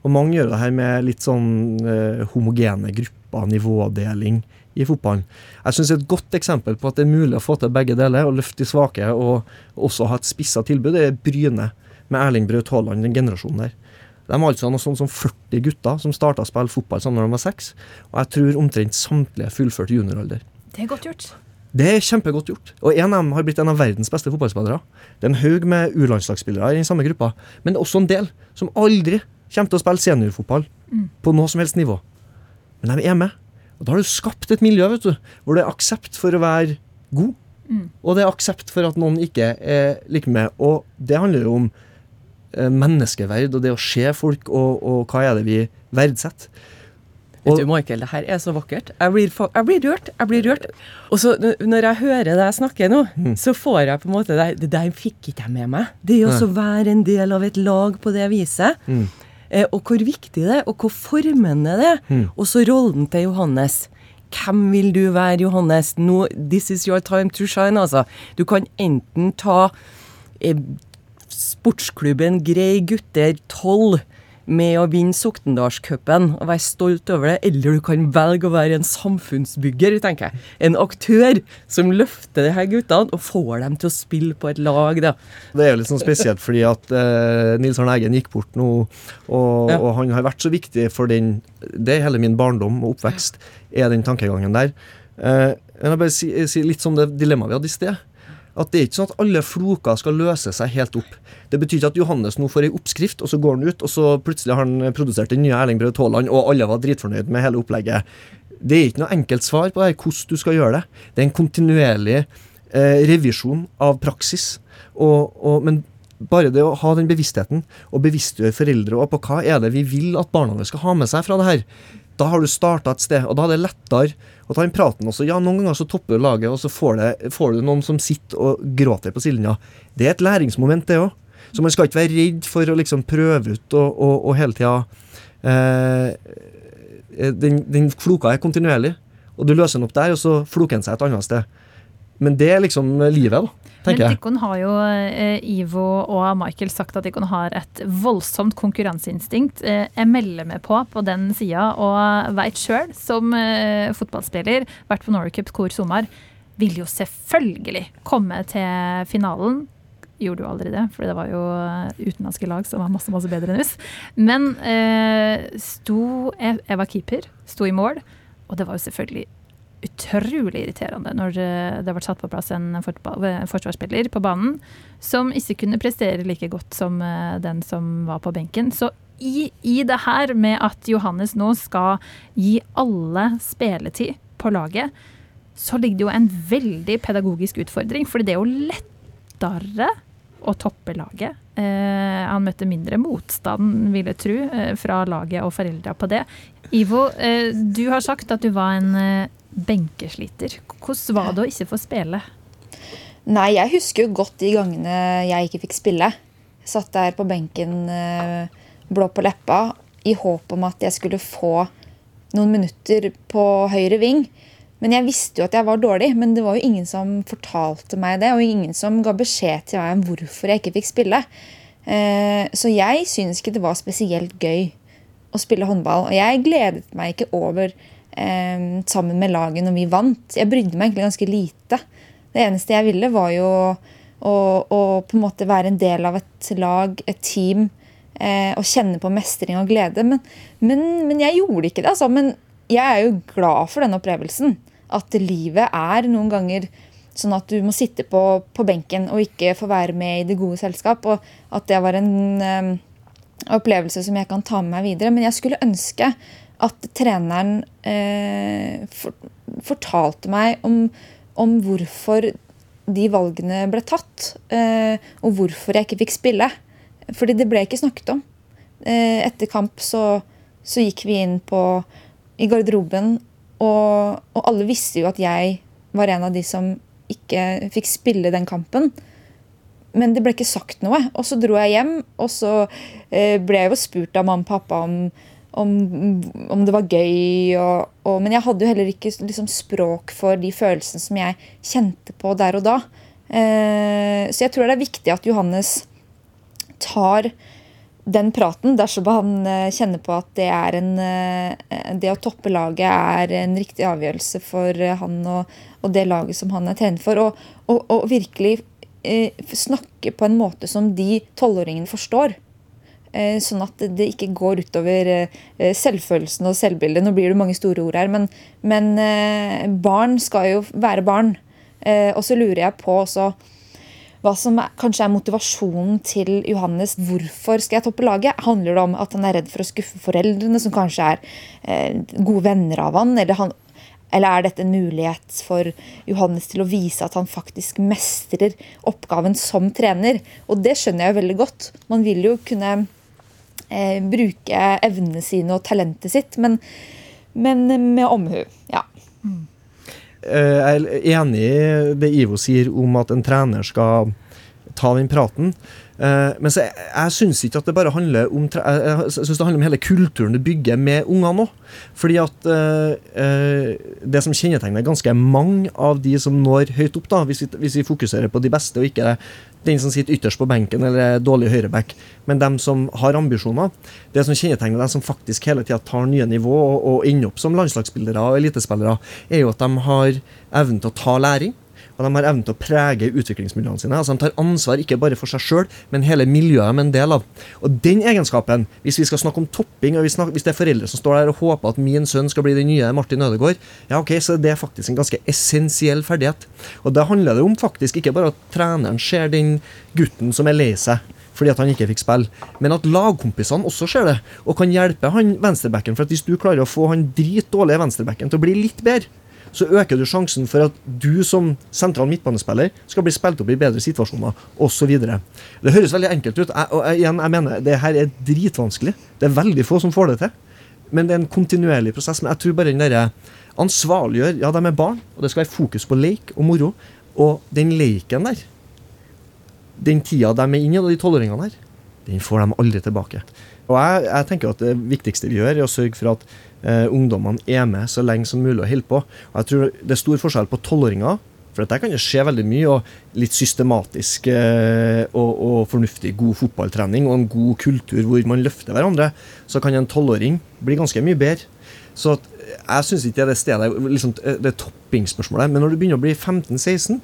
Og mange gjør det her med litt sånn eh, homogene grupper, nivådeling i fotballen. Jeg syns et godt eksempel på at det er mulig å få til begge deler, å løfte de svake og også ha et spissa tilbud, det er Bryne med Erling Braut Haaland, den generasjonen der. De var altså noe sånn som 40 gutter som starta å spille fotball sammen når de var seks. Og jeg tror omtrent samtlige fullførte junioralder. Det er godt gjort. Det er kjempegodt gjort. Og en av dem har blitt en av verdens beste fotballspillere. Det er en haug med U-landslagsspillere i den samme gruppa, men det er også en del som aldri kommer til å spille seniorfotball mm. på noe som helst nivå. Men de er med. Og da har du skapt et miljø vet du, hvor det er aksept for å være god. Mm. Og det er aksept for at noen ikke er like med. Og det handler jo om menneskeverd og det å se folk, og, og hva er det vi verdsetter. Vet du, Michael, det her er så vakkert. Jeg blir, jeg blir rørt. jeg blir rørt. Og så Når jeg hører deg snakke nå, mm. så får jeg på en måte Det, det der fikk ikke jeg med meg. Det å være en del av et lag på det viset. Mm. Eh, og hvor viktig det er, og hvor formende det er. Mm. Og så rollen til Johannes. Hvem vil du være, Johannes? No, this is your time to shine, altså. Du kan enten ta eh, sportsklubben Grei gutter 12 med å vinne Soktendalscupen og være stolt over det, eller du kan velge å være en samfunnsbygger, tenker jeg. En aktør som løfter de her guttene og får dem til å spille på et lag. Da. Det er jo litt sånn spesielt fordi at eh, Nils Arne Eggen gikk bort nå, og, ja. og, han har vært så viktig for den Det er hele min barndom og oppvekst, er den tankegangen der. Eh, jeg vil bare si, si litt som det dilemmaet vi hadde i sted at det er ikke sånn at alle floker skal løse seg helt opp. Det betyr ikke at Johannes nå får ei oppskrift, og så går han ut, og så plutselig har han produsert den nye Erling Braut Haaland, og alle var dritfornøyd med hele opplegget. Det er ikke noe enkelt svar på det, hvordan du skal gjøre det. Det er en kontinuerlig eh, revisjon av praksis. Og, og, men bare det å ha den bevisstheten, og bevisstgjøre foreldre på hva er det vi vil at barna skal ha med seg fra det her, da har du starta et sted, og da er det lettere å ta den praten også. Ja, noen ganger så topper laget, og så får, det, får, du noen som sitter og gråter på sidelinja. Det er et læringsmoment, det òg. Så man skal ikke være redd for å liksom prøve ut og, og, og hele tida eh, den, den, floka er kontinuerlig, og du løser den opp der, og så floker den seg et annet sted. Men det er liksom livet, da tenker jeg. Men har jo eh, Ivo og Michael sagt at Dikon har et voldsomt konkurranseinstinkt. Eh, jeg melder meg på på den sida og veit sjøl, som eh, fotballspiller, vært på Norway Cup hvor sommer, vil jo selvfølgelig komme til finalen. Gjorde jo aldri det, for det var jo utenlandske lag som var masse masse bedre enn oss. Men eh, sto jeg, jeg var keeper, sto i mål, og det var jo selvfølgelig utrolig irriterende når det ble satt på plass en forsvarsspiller på banen som ikke kunne prestere like godt som eh, den som var på benken. Så i, i det her med at Johannes nå skal gi alle spilletid på laget, så ligger det jo en veldig pedagogisk utfordring. For det er jo lettere å toppe laget. Eh, han møtte mindre motstand, vil jeg tro, eh, fra laget og foreldra på det. Ivo, eh, du har sagt at du var en eh, benkesliter. Hvordan var det å ikke få spille? Nei, jeg husker jo godt de gangene jeg ikke fikk spille. Satt der på benken eh, blå på leppa i håp om at jeg skulle få noen minutter på høyre ving. Men jeg visste jo at jeg var dårlig, men det var jo ingen som fortalte meg det. Og ingen som ga beskjed til meg om hvorfor jeg ikke fikk spille. Eh, så jeg syns ikke det var spesielt gøy å spille håndball. Og jeg gledet meg ikke over sammen med laget når vi vant. Jeg brydde meg egentlig ganske lite. Det eneste jeg ville, var jo å, å på en måte være en del av et lag, et team, eh, og kjenne på mestring og glede. Men, men, men jeg gjorde ikke det. Altså. Men jeg er jo glad for den opplevelsen. At livet er noen ganger sånn at du må sitte på, på benken og ikke få være med i det gode selskap. Og at det var en eh, opplevelse som jeg kan ta med meg videre. Men jeg skulle ønske at treneren eh, for, fortalte meg om, om, hvorfor de valgene ble tatt. Eh, og hvorfor jeg ikke fikk spille. Fordi det ble ikke snakket om. Eh, etter kamp så, så, gikk vi inn på, i garderoben, og, og, alle visste jo at jeg var en av de som ikke fikk spille den kampen. Men det ble ikke sagt noe. Og så dro jeg hjem, og så eh, ble jeg jo spurt av mamma og pappa om, om, om det var gøy. Og, og, men jeg hadde jo heller ikke liksom, språk for de følelsene som jeg kjente på der og da. Eh, så jeg tror det er viktig at Johannes tar den praten dersom han eh, kjenner på at det, en, eh, det å toppe laget er en riktig avgjørelse for eh, han og, og det laget som han er trener for. Og, og, og virkelig eh, snakke på en måte som de tolvåringene forstår. Eh, sånn at det ikke går utover eh, selvfølelsen og selvbildet. Nå blir det mange store ord her, men, men barn skal jo være barn. og så lurer jeg på også hva som er, kanskje er motivasjonen til Johannes. Hvorfor skal jeg toppe laget? Handler det om at han er redd for å skuffe foreldrene, som kanskje er eh, gode venner av han? Eller, han? eller, er dette en mulighet for Johannes til å vise at han faktisk mestrer oppgaven som trener? Og det skjønner jeg jo veldig godt. Man vil jo kunne eh, bruke evnene sine og talentet sitt, men, men med omhu. Ja. Eh, jeg er enig i det Ivo sier om at en trener skal ta den praten. Uh, men så jeg, jeg syns ikke at det bare handler om jeg synes det handler om hele kulturen du bygger med ungene òg. Fordi at uh, uh, det som kjennetegner ganske mange av de som når høyt opp, da, hvis vi, hvis vi fokuserer på de beste og ikke den som sitter ytterst på benken eller er dårlig høyreback, men dem som har ambisjoner. Det som kjennetegner dem som faktisk hele tida tar nye nivå og, og ender opp som landslagsspillere og elitespillere, er jo at de har evnen til å ta læring og de har evnen til å prege utviklingsmiljøene sine. altså De tar ansvar ikke bare for seg sjøl, men hele miljøet de er en del av. Og den egenskapen, hvis vi skal snakke om topping, og hvis det er foreldre som står der og håper at min sønn skal bli den nye Martin Ødegaard, ja ok, så det er faktisk en ganske essensiell ferdighet. Og da handler det om faktisk ikke bare at treneren ser den gutten som er lei seg fordi at han ikke fikk spille. Men at lagkompisene også ser det, og kan hjelpe han venstrebacken. For at hvis du klarer å få han dritdårlige venstrebacken til å bli litt bedre, så øker du sjansen for at du som sentral midtbanespiller skal bli spilt opp i bedre situasjoner osv. Det høres veldig enkelt ut. Jeg, og igjen, jeg mener det her er dritvanskelig. Det er veldig få som får det til. Men det er en kontinuerlig prosess. Men jeg tror bare den derre ansvarliggjør Ja, de er barn, og det skal være fokus på leik og moro. Og den leiken der, den tida de er inne i, og de tolvåringene der, den får de aldri tilbake. Og jeg, jeg, tenker at Det viktigste vi gjør, er å sørge for at eh, ungdommene er med så lenge som mulig og holder på. Og jeg tror Det er stor forskjell på tolvåringer, for dette kan det skje veldig mye. Og litt systematisk eh, og, og, fornuftig god fotballtrening og en god kultur hvor man løfter hverandre, så kan en tolvåring bli ganske mye bedre. Så jeg syns ikke det er det stedet, liksom, det er toppingsspørsmålet. Men når du begynner å bli 15-16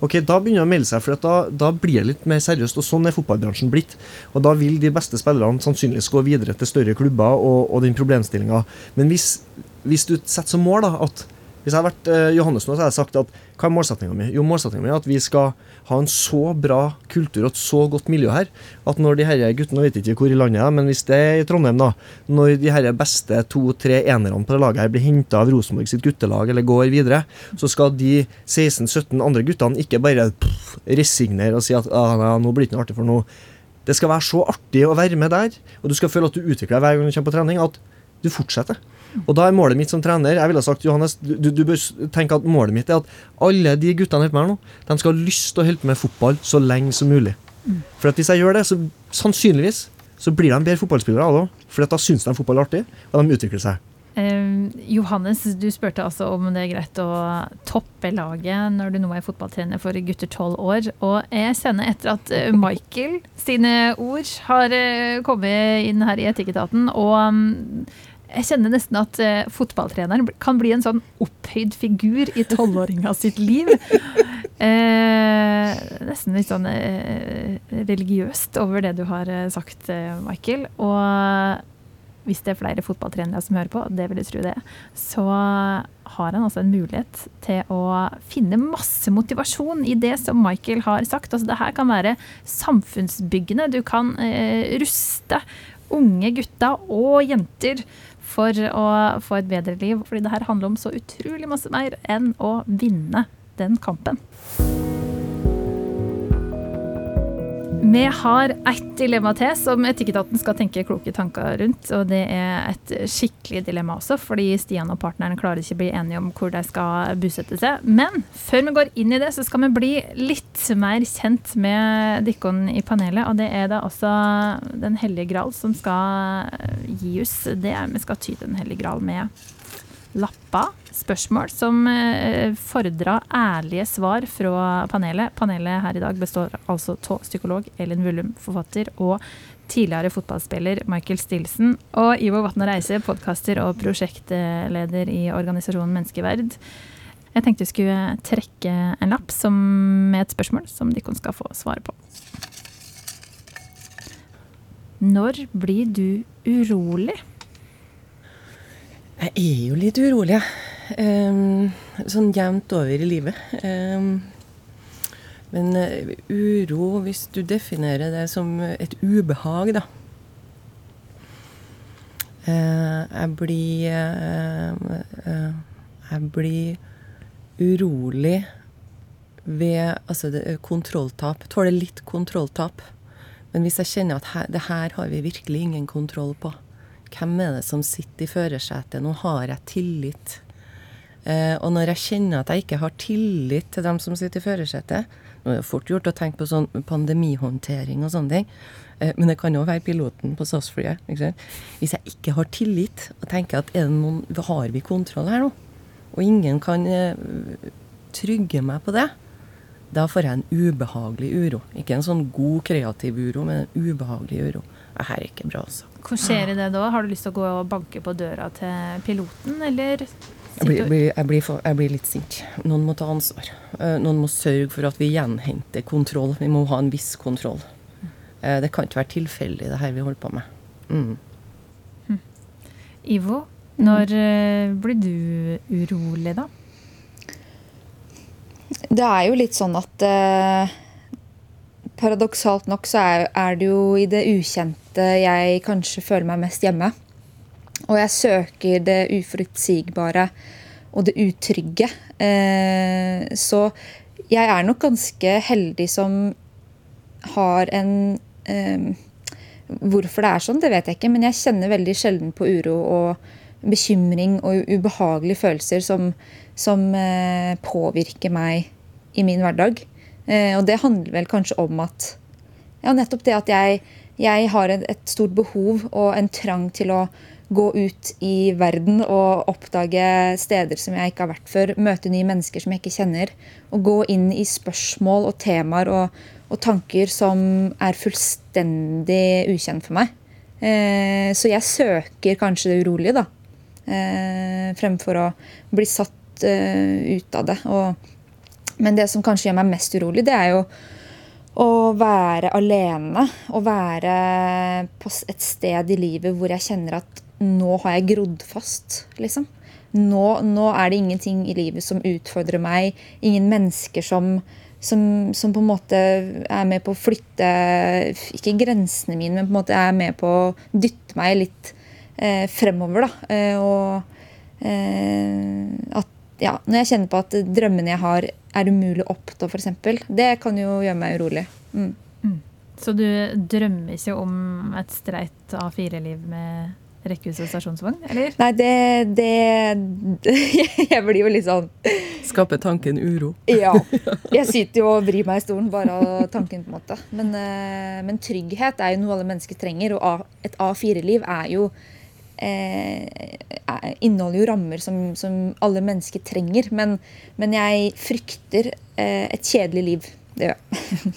Ok, Da begynner det å melde seg, for da, da, blir det litt mer seriøst. og Sånn er fotballbransjen blitt. Og Da vil de beste spillerne sannsynligvis gå videre til større klubber og, og den problemstillinga. Men hvis, hvis, du setter som mål da, at hvis jeg hadde vært eh, Johannes nå, så hadde jeg sagt at hva er målsettinga mi? Jo, målsettinga mi er at vi skal ha en så bra kultur og et så godt miljø her at når de her guttene vet ikke hvor i landet er, men hvis det er i Trondheim, da, når de her beste to-tre enerne på det laget her blir henta av Rosenborg sitt guttelag eller går videre, så skal de 16-17 andre guttene ikke bare resignere og si at ah, nei, nå blir det ikke noe artig for noe. Det skal være så artig å være med der, og du skal føle at du utvikler deg hver gang du kommer på trening, at du fortsetter. Og da er målet mitt som trener Jeg ville sagt, Johannes, du, du, bør tenke at målet mitt er at alle de guttene holder på med nå, de skal ha lyst til å holde på med fotball så lenge som mulig. Mm. For at hvis jeg gjør det, så sannsynligvis så blir de bedre fotballspillere av det. For da syns de fotball er artig, og de utvikler seg. Eh, Johannes, du spurte altså om det er greit å toppe laget når du nå er fotballtrener for gutter tolv år. Og jeg kjenner etter at eh, Michael sine ord har eh, kommet inn her i Etikketaten, og mm, jeg kjenner nesten at uh, fotballtreneren kan bli en sånn opphøyd figur i tolvåringa sitt liv. Uh, nesten litt sånn uh, religiøst over det du har sagt, Michael. Og hvis det er flere fotballtrenere som hører på, det vil jeg tro det, så har han altså en mulighet til å finne masse motivasjon i det som Michael har sagt. Altså, det her kan være samfunnsbyggende. Du kan ruste unge gutter og jenter for å få et bedre liv. Fordi det her handler om så utrolig masse mer enn å vinne den kampen. Vi har ett dilemma til som Etikketaten skal tenke kloke tanker rundt. Og det er et skikkelig dilemma også, fordi Stian og partneren klarer ikke å bli enige om hvor de skal bosette seg. Men før vi går inn i det, så skal vi bli litt mer kjent med dere i panelet. Og det er da også Den hellige gral som skal gi oss det. Vi skal ty Den hellige gral med lapper, spørsmål som fordra ærlige svar fra panelet. Panelet her i dag består altså av psykolog Elin Vullum, forfatter, og tidligere fotballspiller Michael Stilson, og Ivo Vatn Reise, podkaster og prosjektleder i organisasjonen Menneskeverd. Jeg tenkte vi skulle trekke en lapp som, med et spørsmål som de skal få svare på. Når blir du urolig? Jeg er jo litt urolig, um, sånn jevnt over i livet. Um, men uh, uro, hvis du definerer det som et ubehag, da uh, Jeg blir uh, Jeg blir urolig ved altså det, kontrolltap. Tåler litt kontrolltap. Men hvis jeg kjenner at her, det her har vi virkelig ingen kontroll på hvem er det som sitter i førersetet? Nå har jeg tillit. Eh, og når jeg kjenner at jeg ikke har tillit til dem som sitter i førersetet Nå er det fort gjort å tenke på sånn pandemihåndtering og sånne ting, eh, men det kan jo være piloten på SAS-flyet. Hvis jeg ikke har tillit og tenker at noen, har vi kontroll her nå, og ingen kan eh, trygge meg på det, da får jeg en ubehagelig uro. Ikke en sånn god, kreativ uro, men en ubehagelig uro. Det her er ikke bra, altså. Hva skjer i det da? Har du lyst til å gå og banke på døra til piloten, eller? Jeg blir, jeg, blir, jeg, blir for, jeg blir, litt sint. Noen må ta ansvar. Eh, noen må sørge for at vi gjenhenter kontroll. Vi må ha en viss kontroll. Eh, det kan ikke være tilfeldig, det her vi holder på med. Mm. Ivo, når uh, blir du urolig, da? Det er jo litt sånn at eh, paradoksalt nok så er, er, det jo i det ukjente jeg kanskje føler meg mest hjemme. Og jeg søker det uforutsigbare og det utrygge. Eh, så jeg er nok ganske heldig som har en eh, Hvorfor det er sånn, det vet jeg ikke, men jeg kjenner veldig sjelden på uro og bekymring og ubehagelige følelser som, som eh, påvirker meg i min hverdag. Eh, og det handler vel kanskje om at Ja, nettopp det at jeg, jeg har et, et, stort behov og en trang til å gå ut i verden og oppdage steder som jeg ikke har vært før. Møte nye mennesker som jeg ikke kjenner. Og gå inn i spørsmål og temaer og, og tanker som er fullstendig ukjent for meg. Eh, så jeg søker kanskje det urolige, da. Eh, fremfor å bli satt eh, ut av det. Og men det som kanskje gjør meg mest urolig, det er jo å være alene. Å være på et sted i livet hvor jeg kjenner at nå har jeg grodd fast, liksom. Nå, nå er det ingenting i livet som utfordrer meg. Ingen mennesker som, som, som, på en måte er med på å flytte Ikke grensene mine, men på en måte er med på å dytte meg litt eh, fremover. da, eh, Og eh, at ja, når jeg kjenner på at drømmene jeg har, er umulig å oppnå, f.eks. Det kan jo gjøre meg urolig. Mm. Mm. Så du drømmer ikke om et streit A4-liv med rekkehus og stasjonsvogn, eller? Nei, det, det Jeg blir jo litt sånn Skaper tanken uro? Ja. Jeg sitter jo og vrir meg i stolen bare av tanken, på en måte. Men, eh, men, trygghet er jo noe alle mennesker trenger, og et A4-liv er jo eh, inneholder jo rammer som, som, alle mennesker trenger. Men, men jeg frykter eh, et kjedelig liv. Det gjør jeg.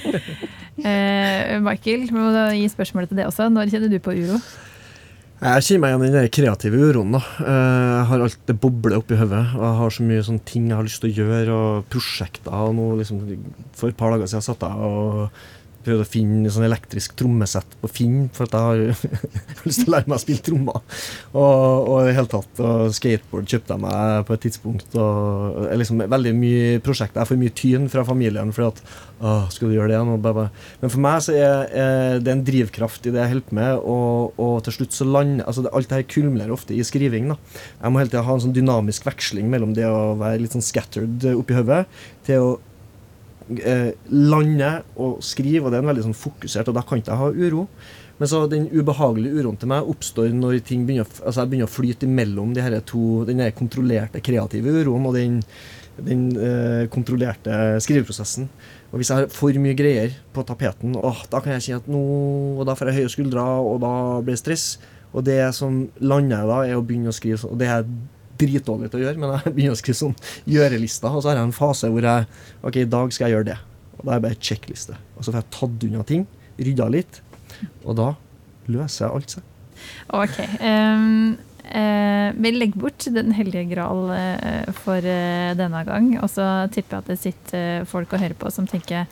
eh, Michael, må da gi spørsmålet til det også. Når kjenner du på uro? Jeg kjenner meg igjen i den kreative uroen. da. Eh, jeg har alt det bobler oppi hodet. Og jeg har så mye sånne ting jeg har lyst til å gjøre, og prosjekter. og noe liksom, For et par dager siden satt jeg og prøvde å finne sånn elektrisk trommesett på Finn, for at jeg har lyst til å lære meg å spille trommer. Og, i det hele tatt, og skateboard kjøpte jeg meg på et tidspunkt. og liksom Veldig mye prosjekter. Jeg får mye tyn fra familien fordi at å, skal du gjøre det Nå? Men for meg så er, er det en drivkraft i det jeg holder på med, og, og, til slutt så lander altså det, Alt det her kulmler ofte i skriving. da. Jeg må hele tida ha en sånn dynamisk veksling mellom det å være litt sånn scattered oppi hodet, til å eh, lande og skrive, og det er en veldig sånn fokusert, og da kan ikke jeg ha uro. Men så den ubehagelige uroen til meg oppstår når ting begynner, altså jeg begynner å flyte imellom de her to, den kontrollerte kreative uroen og den, den eh, kontrollerte skriveprosessen. Og Hvis jeg har for mye greier på tapeten, åh, da kan jeg si at nå og da får jeg høye skuldre, og da blir det stress. Og det som lander da, er å begynne å skrive. Og det er dritdårlig til å gjøre, men jeg begynner å skrive sånn gjørelister. Og så har jeg en fase hvor jeg OK, i dag skal jeg gjøre det. Og da er det bare sjekkliste. Og så får jeg tatt unna ting, rydda litt, og da løser jeg alt seg. OK. Um, uh, vi legger bort Den hellige gral uh, for uh, denne gang. Og så tipper jeg at det sitter folk og hører på som tenker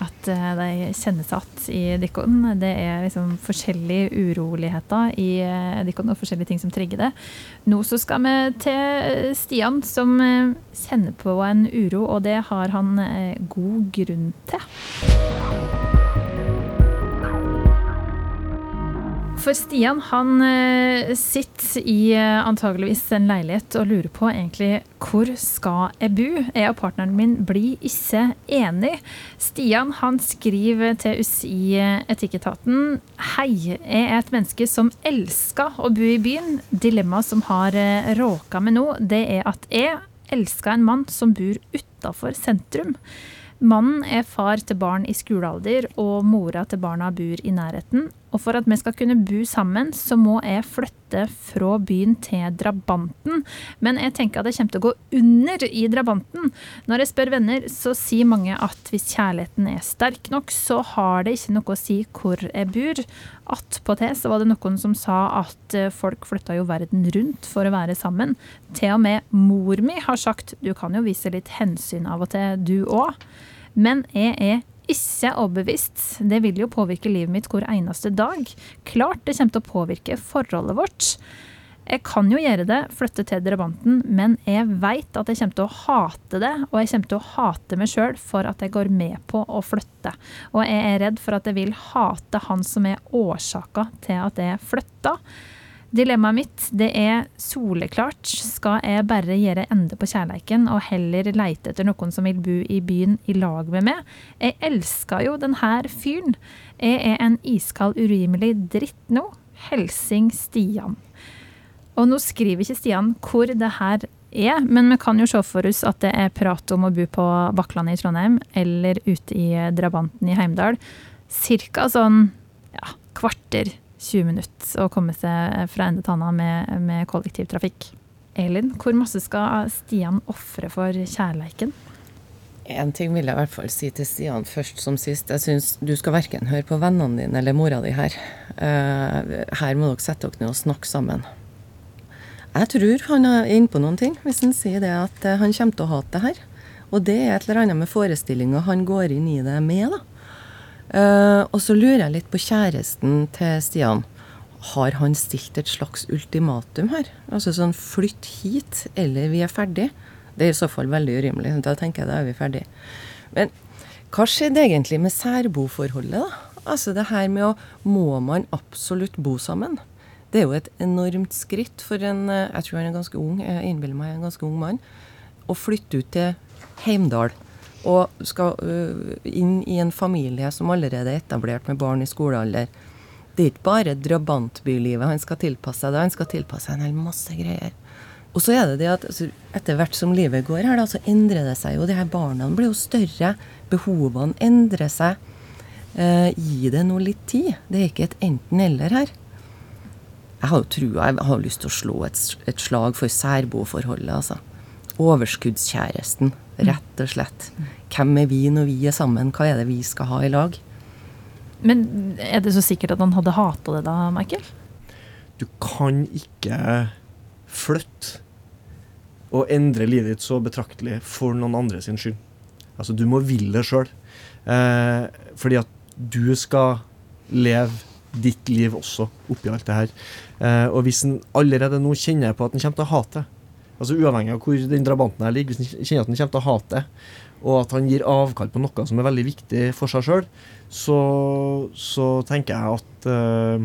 at eh, de kjenner seg igjen i Dikkon. Det er liksom forskjellige uroligheter i eh, og forskjellige ting som trigger det. Nå så skal vi til Stian, som eh, kjenner på en uro, og det har han god grunn til. For Stian han eh, sitter i eh, antageligvis en leilighet og lurer på egentlig hvor skal jeg bo? Jeg og partneren min blir ikke enig. Stian han skriver til oss i eh, Etikketaten Hei, jeg er et menneske som elsker å bo i byen. Dilemmaet som har råka meg nå, det er at jeg elsker en mann som bor utafor sentrum. Mannen er far til barn i skolealder, og mora til barna bor i nærheten. Og for at vi skal kunne bo sammen, så må jeg flytte fra byen til Drabanten. Men jeg tenker at jeg kommer til å gå under i Drabanten. Når jeg spør venner, så sier mange at hvis kjærligheten er sterk nok, så har det ikke noe å si hvor jeg bor. Attpåtil så var det noen som sa at eh, folk flytta jo verden rundt for å være sammen. Til og med mor mi har sagt du kan jo vise litt hensyn av og til, du òg. Men jeg er ikke overbevist. Det vil jo påvirke livet mitt hver eneste dag. Klart det kommer til å påvirke forholdet vårt. Jeg kan jo gjøre det, flytte til Drabanten, men jeg veit at jeg kommer til å hate det. Og jeg kommer til å hate meg sjøl for at jeg går med på å flytte. Og jeg er redd for at jeg vil hate han som er årsaka til at jeg flytta. Dilemmaet mitt det er soleklart. Skal jeg bare gjøre ende på kjærleiken og heller leite etter noen som vil bo i byen i lag med meg? Jeg elsker jo denne fyren. Jeg er en iskald, urimelig dritt nå. Helsing Stian. Og nå skriver ikke Stian hvor det her er, men vi kan jo se for oss at det er prat om å bo på Bakklandet i Trondheim eller ute i Drabanten i Heimdal. Cirka sånn ja, kvarter 20 minutter å komme seg fra ende til annen med, med kollektivtrafikk. Elin, hvor masse skal Stian ofre for kjærleiken? En ting vil jeg i hvert fall si til Stian først som sist. Jeg syns du skal verken høre på vennene dine eller mora di her. Uh, her må dere sette dere ned og snakke sammen. Jeg tror han er inne på noen ting hvis han sier det at uh, han kommer til å hate det her. Og det er et eller annet med forestillinga han går inn i det med. da. Uh, og så lurer jeg litt på kjæresten til Stian. Har han stilt et slags ultimatum her? Altså sånn flytt hit, eller vi er ferdig? Det er i så fall veldig urimelig. Da tenker jeg da er vi ferdig. Men hva skjedde egentlig med særboforholdet, da? Altså det her med å Må man absolutt bo sammen? Det er jo et enormt skritt for en eh, Jeg tror han er ganske ung, jeg innbiller meg en ganske ung mann. Å flytte ut til Heimdal og skal uh, inn i en familie som allerede er etablert med barn i skolealder. Det er ikke bare drabantbylivet han skal tilpasse seg, han skal tilpasse seg en hel masse greier. Og så er det det at altså, etter hvert som livet går her, da, så endrer det seg jo. De her barna blir jo større. Behovene endrer seg. Eh, gi det nå litt tid. Det er ikke et enten-eller her. Jeg har jo trua, jeg har lyst til å slå et, et slag for særboforholdet, altså. Overskuddskjæresten, rett og slett. Hvem er vi når vi er sammen? Hva er det vi skal ha i lag? Men er det så sikkert at han hadde hata det da, Michael? Du kan ikke flytte og endre livet ditt så betraktelig for noen andre sin skyld. Altså, du må ville det sjøl. Eh, fordi at du skal leve ditt liv også oppi alt det her. Eh, og hvis en allerede nå kjenner på at en kommer til å hate altså uavhengig av hvor den drabanten her ligger, hvis han kjenner at han kommer til å hate og at han gir avkall på noe som er veldig viktig for seg sjøl, så, så, tenker jeg at uh,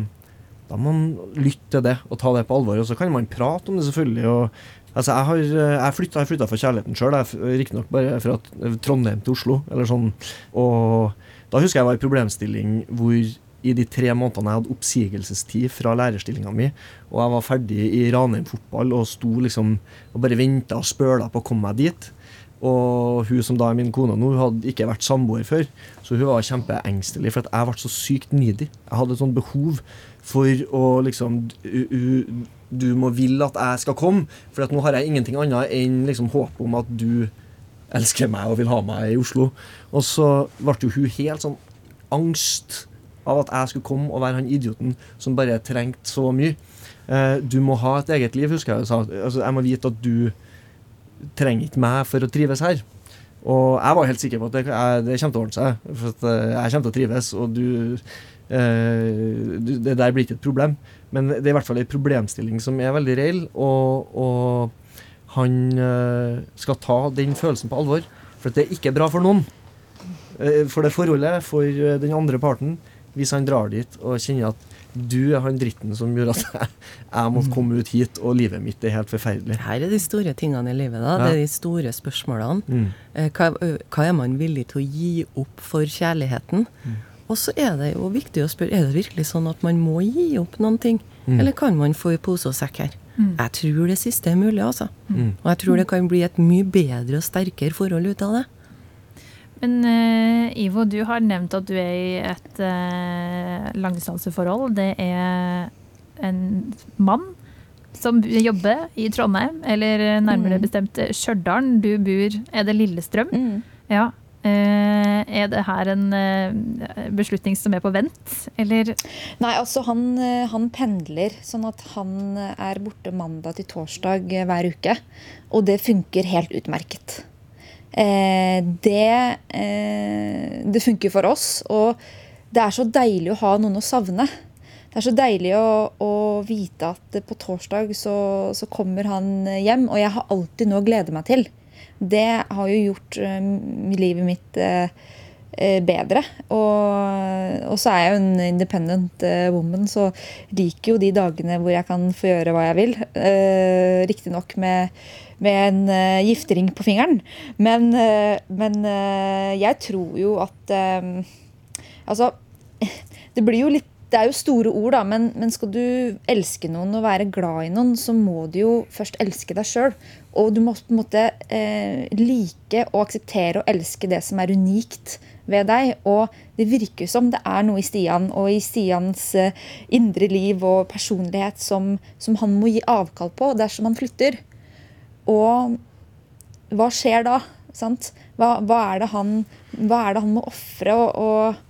da må man lytte til det og ta det på alvor. Og så kan man prate om det, selvfølgelig. og Altså, jeg har jeg flytta, jeg flytta for kjærligheten sjøl, riktignok bare fra Trondheim til Oslo. eller sånn, og Da husker jeg var i problemstilling hvor i de tre månedene jeg hadde oppsigelsestid fra lærerstillinga mi, og jeg var ferdig i Ranheim fotball og sto liksom og bare venta og spøla på å komme meg dit. Og hun som da er min kone nå, hadde ikke vært samboer før, så hun var kjempeengstelig for at jeg ble så sykt needy. Jeg hadde et sånt behov for å liksom du, må ville at jeg skal komme, for nå har jeg ingenting annet enn liksom håp om at du elsker meg og vil ha meg i Oslo. Og så ble jo hun helt sånn angst av at jeg skulle komme og være han idioten som bare trengte så mye. Eh, du må ha et eget liv, husker jeg. Altså, jeg må vite at du trenger ikke meg for å trives her. Og jeg var helt sikker på at det, det kommer til å ordne seg. For eh, jeg kommer til å trives, og du, eh, du, Det der blir ikke et problem. Men det er i hvert fall en problemstilling som er veldig reell, og, og han eh, skal ta den følelsen på alvor. For det er ikke bra for noen. Eh, for det forholdet, for den andre parten hvis han drar dit og kjenner at du er han dritten som gjør at jeg, jeg måtte komme ut hit, og livet mitt er helt forferdelig. Her er de store tingene i livet. da, ja. Det er de store spørsmålene. Mm. Eh, hva, hva, er man villig til å gi opp for kjærligheten? Mm. Og så er det jo viktig å spørre er det virkelig sånn at man må gi opp noen ting. Mm. Eller kan man få i pose og sekk her? Mm. Jeg tror det siste er mulig, altså. Mm. Og jeg tror det kan bli et mye bedre og sterkere forhold ut av det. Men uh, Ivo, du har nevnt at du er i et uh, langdistanseforhold. Det er en mann som jobber i Trondheim, eller nærmere mm. bestemt Stjørdal. Du bor Er det Lillestrøm? Mm. Ja. Uh, er det her en beslutning som er på vent, eller? Nei, altså han, han, pendler, sånn at han er borte mandag til torsdag hver uke. Og det funker helt utmerket. Eh, det, eh, det funker for oss. Og det er så deilig å ha noen å savne. Det er så deilig å, å vite at på torsdag så, så, kommer han hjem, og jeg har alltid noe å glede meg til. Det har jo gjort uh, livet mitt bedre. Og, og, så er jeg jo en independent woman, så liker jo de dagene hvor jeg kan få gjøre hva jeg vil. Riktignok med med en uh, giftering på fingeren. Men, uh, men uh, jeg tror jo at Altså, det blir jo litt det er jo store ord, da, men, men, skal du elske noen og være glad i noen, så må du jo først elske deg sjøl. Og du må på en måte eh, like og akseptere og elske det som er unikt ved deg. Og det virker som det er noe i Stian og i Stians eh, indre liv og personlighet som, som han må gi avkall på dersom han flytter. Og hva skjer da? Sant? Hva, hva, er det han, hva er det han må ofre? Og, og,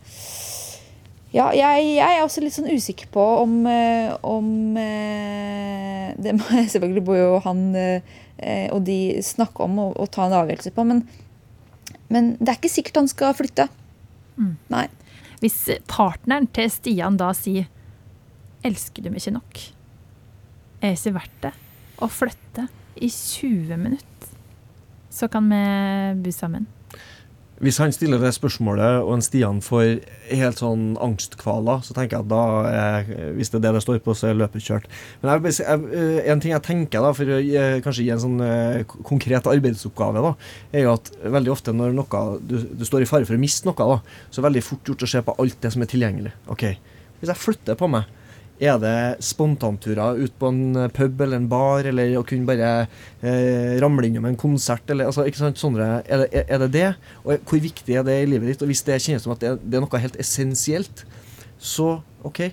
ja, jeg, jeg, er også litt sånn usikker på om, eh, om eh, Det må jeg selvfølgelig må jo han eh, og de snakke om og, og ta en avgjørelse på, men, men, det er ikke sikkert han skal flytte. Mm. Nei. Hvis partneren til Stian da sier 'elsker du meg ikke nok', er det ikke verdt det å flytte? I 20 minutter, så kan vi bo sammen. Hvis han stiller det spørsmålet, og en Stian får helt sånn angstkvaler, så tenker jeg at da er, hvis det er det det står på, så er løpet kjørt. Men jeg, jeg, eh, en ting jeg tenker, da, for å kanskje gi en sånn uh, konkret arbeidsoppgave, da, er jo at veldig ofte når noe, du, du står i fare for å miste noe, da, så er det veldig fort gjort å se på alt det som er tilgjengelig. Ok, Hvis jeg flytter på meg er det spontanturer ut på en eh, pub eller en bar, eller å kunne bare eh, ramle innom en konsert? Eller, altså, ikke sant, Sondre, er, det, er, det, det Og hvor viktig er det i livet ditt? Og hvis det kjennes som at det, det er noe helt essensielt, så OK,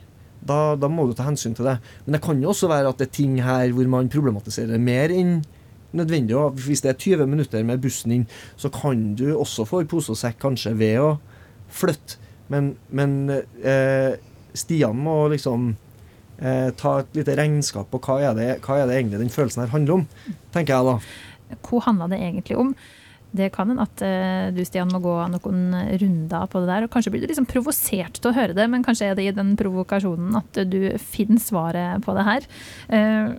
da, da, må du ta hensyn til det. Men det kan jo også være at det er ting her hvor man problematiserer mer enn nødvendig. Og hvis det er 20 minutter med bussen inn, så kan du også få i pose og sekk kanskje ved å flytte. Men, men eh, Stian må liksom eh, ta et lite regnskap på hva er, det, hva er det egentlig den følelsen her handler om, tenker jeg da. Hva handla det egentlig om? Det kan hende at eh, du Stian, må gå noen runder på det der. og Kanskje blir du liksom provosert til å høre det, men kanskje er det i den provokasjonen at du finner svaret på det her. Eh,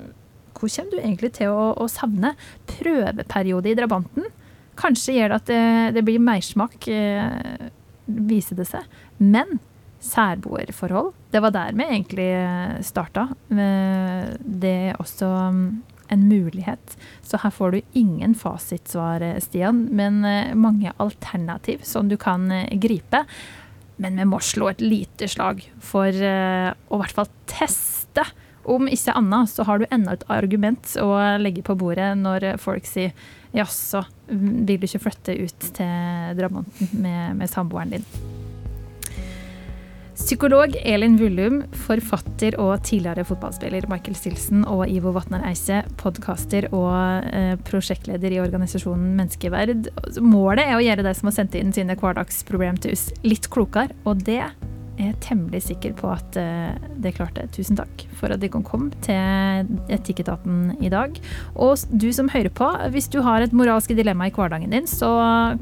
hvor kommer du egentlig til å, å savne prøveperiode i drabanten? Kanskje gjør det at det, det blir mersmak, eh, viser det seg. Men særboerforhold, det var der vi egentlig starta. Det er også um, en mulighet. Så her får du ingen fasitsvar, Stian, men eh, mange alternativ som du kan eh, gripe. Men vi må slå et lite slag for eh, å i hvert fall teste. Om ikke annet så har du enda et argument å legge på bordet når folk sier jaså, vil du ikke flytte ut til Dramonten med, med samboeren din? Psykolog Elin Vullum, forfatter og tidligere fotballspiller Michael Stilson og Ivo Vatnar Eise, podkaster og eh, prosjektleder i organisasjonen Menneskeverd. Målet er å gjøre de som har sendt inn sine hverdagsproblem til oss, litt klokere, og det er temmelig sikker på at uh, det klarte. Tusen takk for at dere kom til Etikketaten i dag. Og du som hører på, hvis du har et moralsk dilemma i hverdagen din, så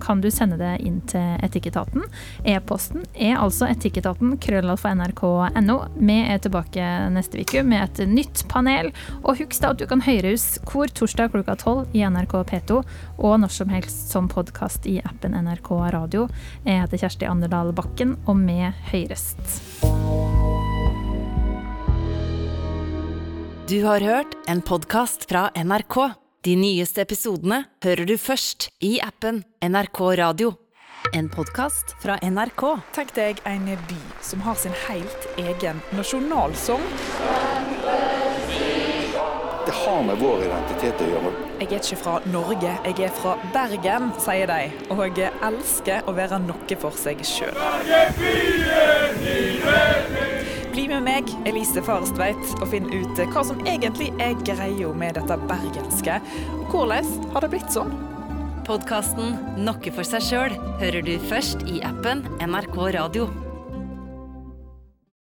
kan du sende det inn til Etikketaten. E-posten er altså etikketaten krøllalfa nrk.no. Vi er tilbake neste uke med et nytt panel. Og husk da at du kan høre oss hvor torsdag klokka tolv i NRK P2, og når som helst som podkast i appen NRK Radio. Jeg heter Kjersti Anderdal Bakken, og vi høres podkast. Du har hørt en podkast fra NRK. De nyeste episodene hører du først i appen NRK Radio. En podkast fra NRK. Tenk deg en by som har sin helt egen nasjonalsang. Det har med vår identitet å gjøre. Jeg er ikke fra Norge, jeg er fra Bergen, sier de. Og jeg elsker å være noe for seg sjøl. Bli med meg, Elise Farestveit, og finn ut hva som egentlig er greia med dette bergenske. Og hvordan har det blitt sånn? Podkasten 'Noe for seg sjøl' hører du først i appen NRK Radio.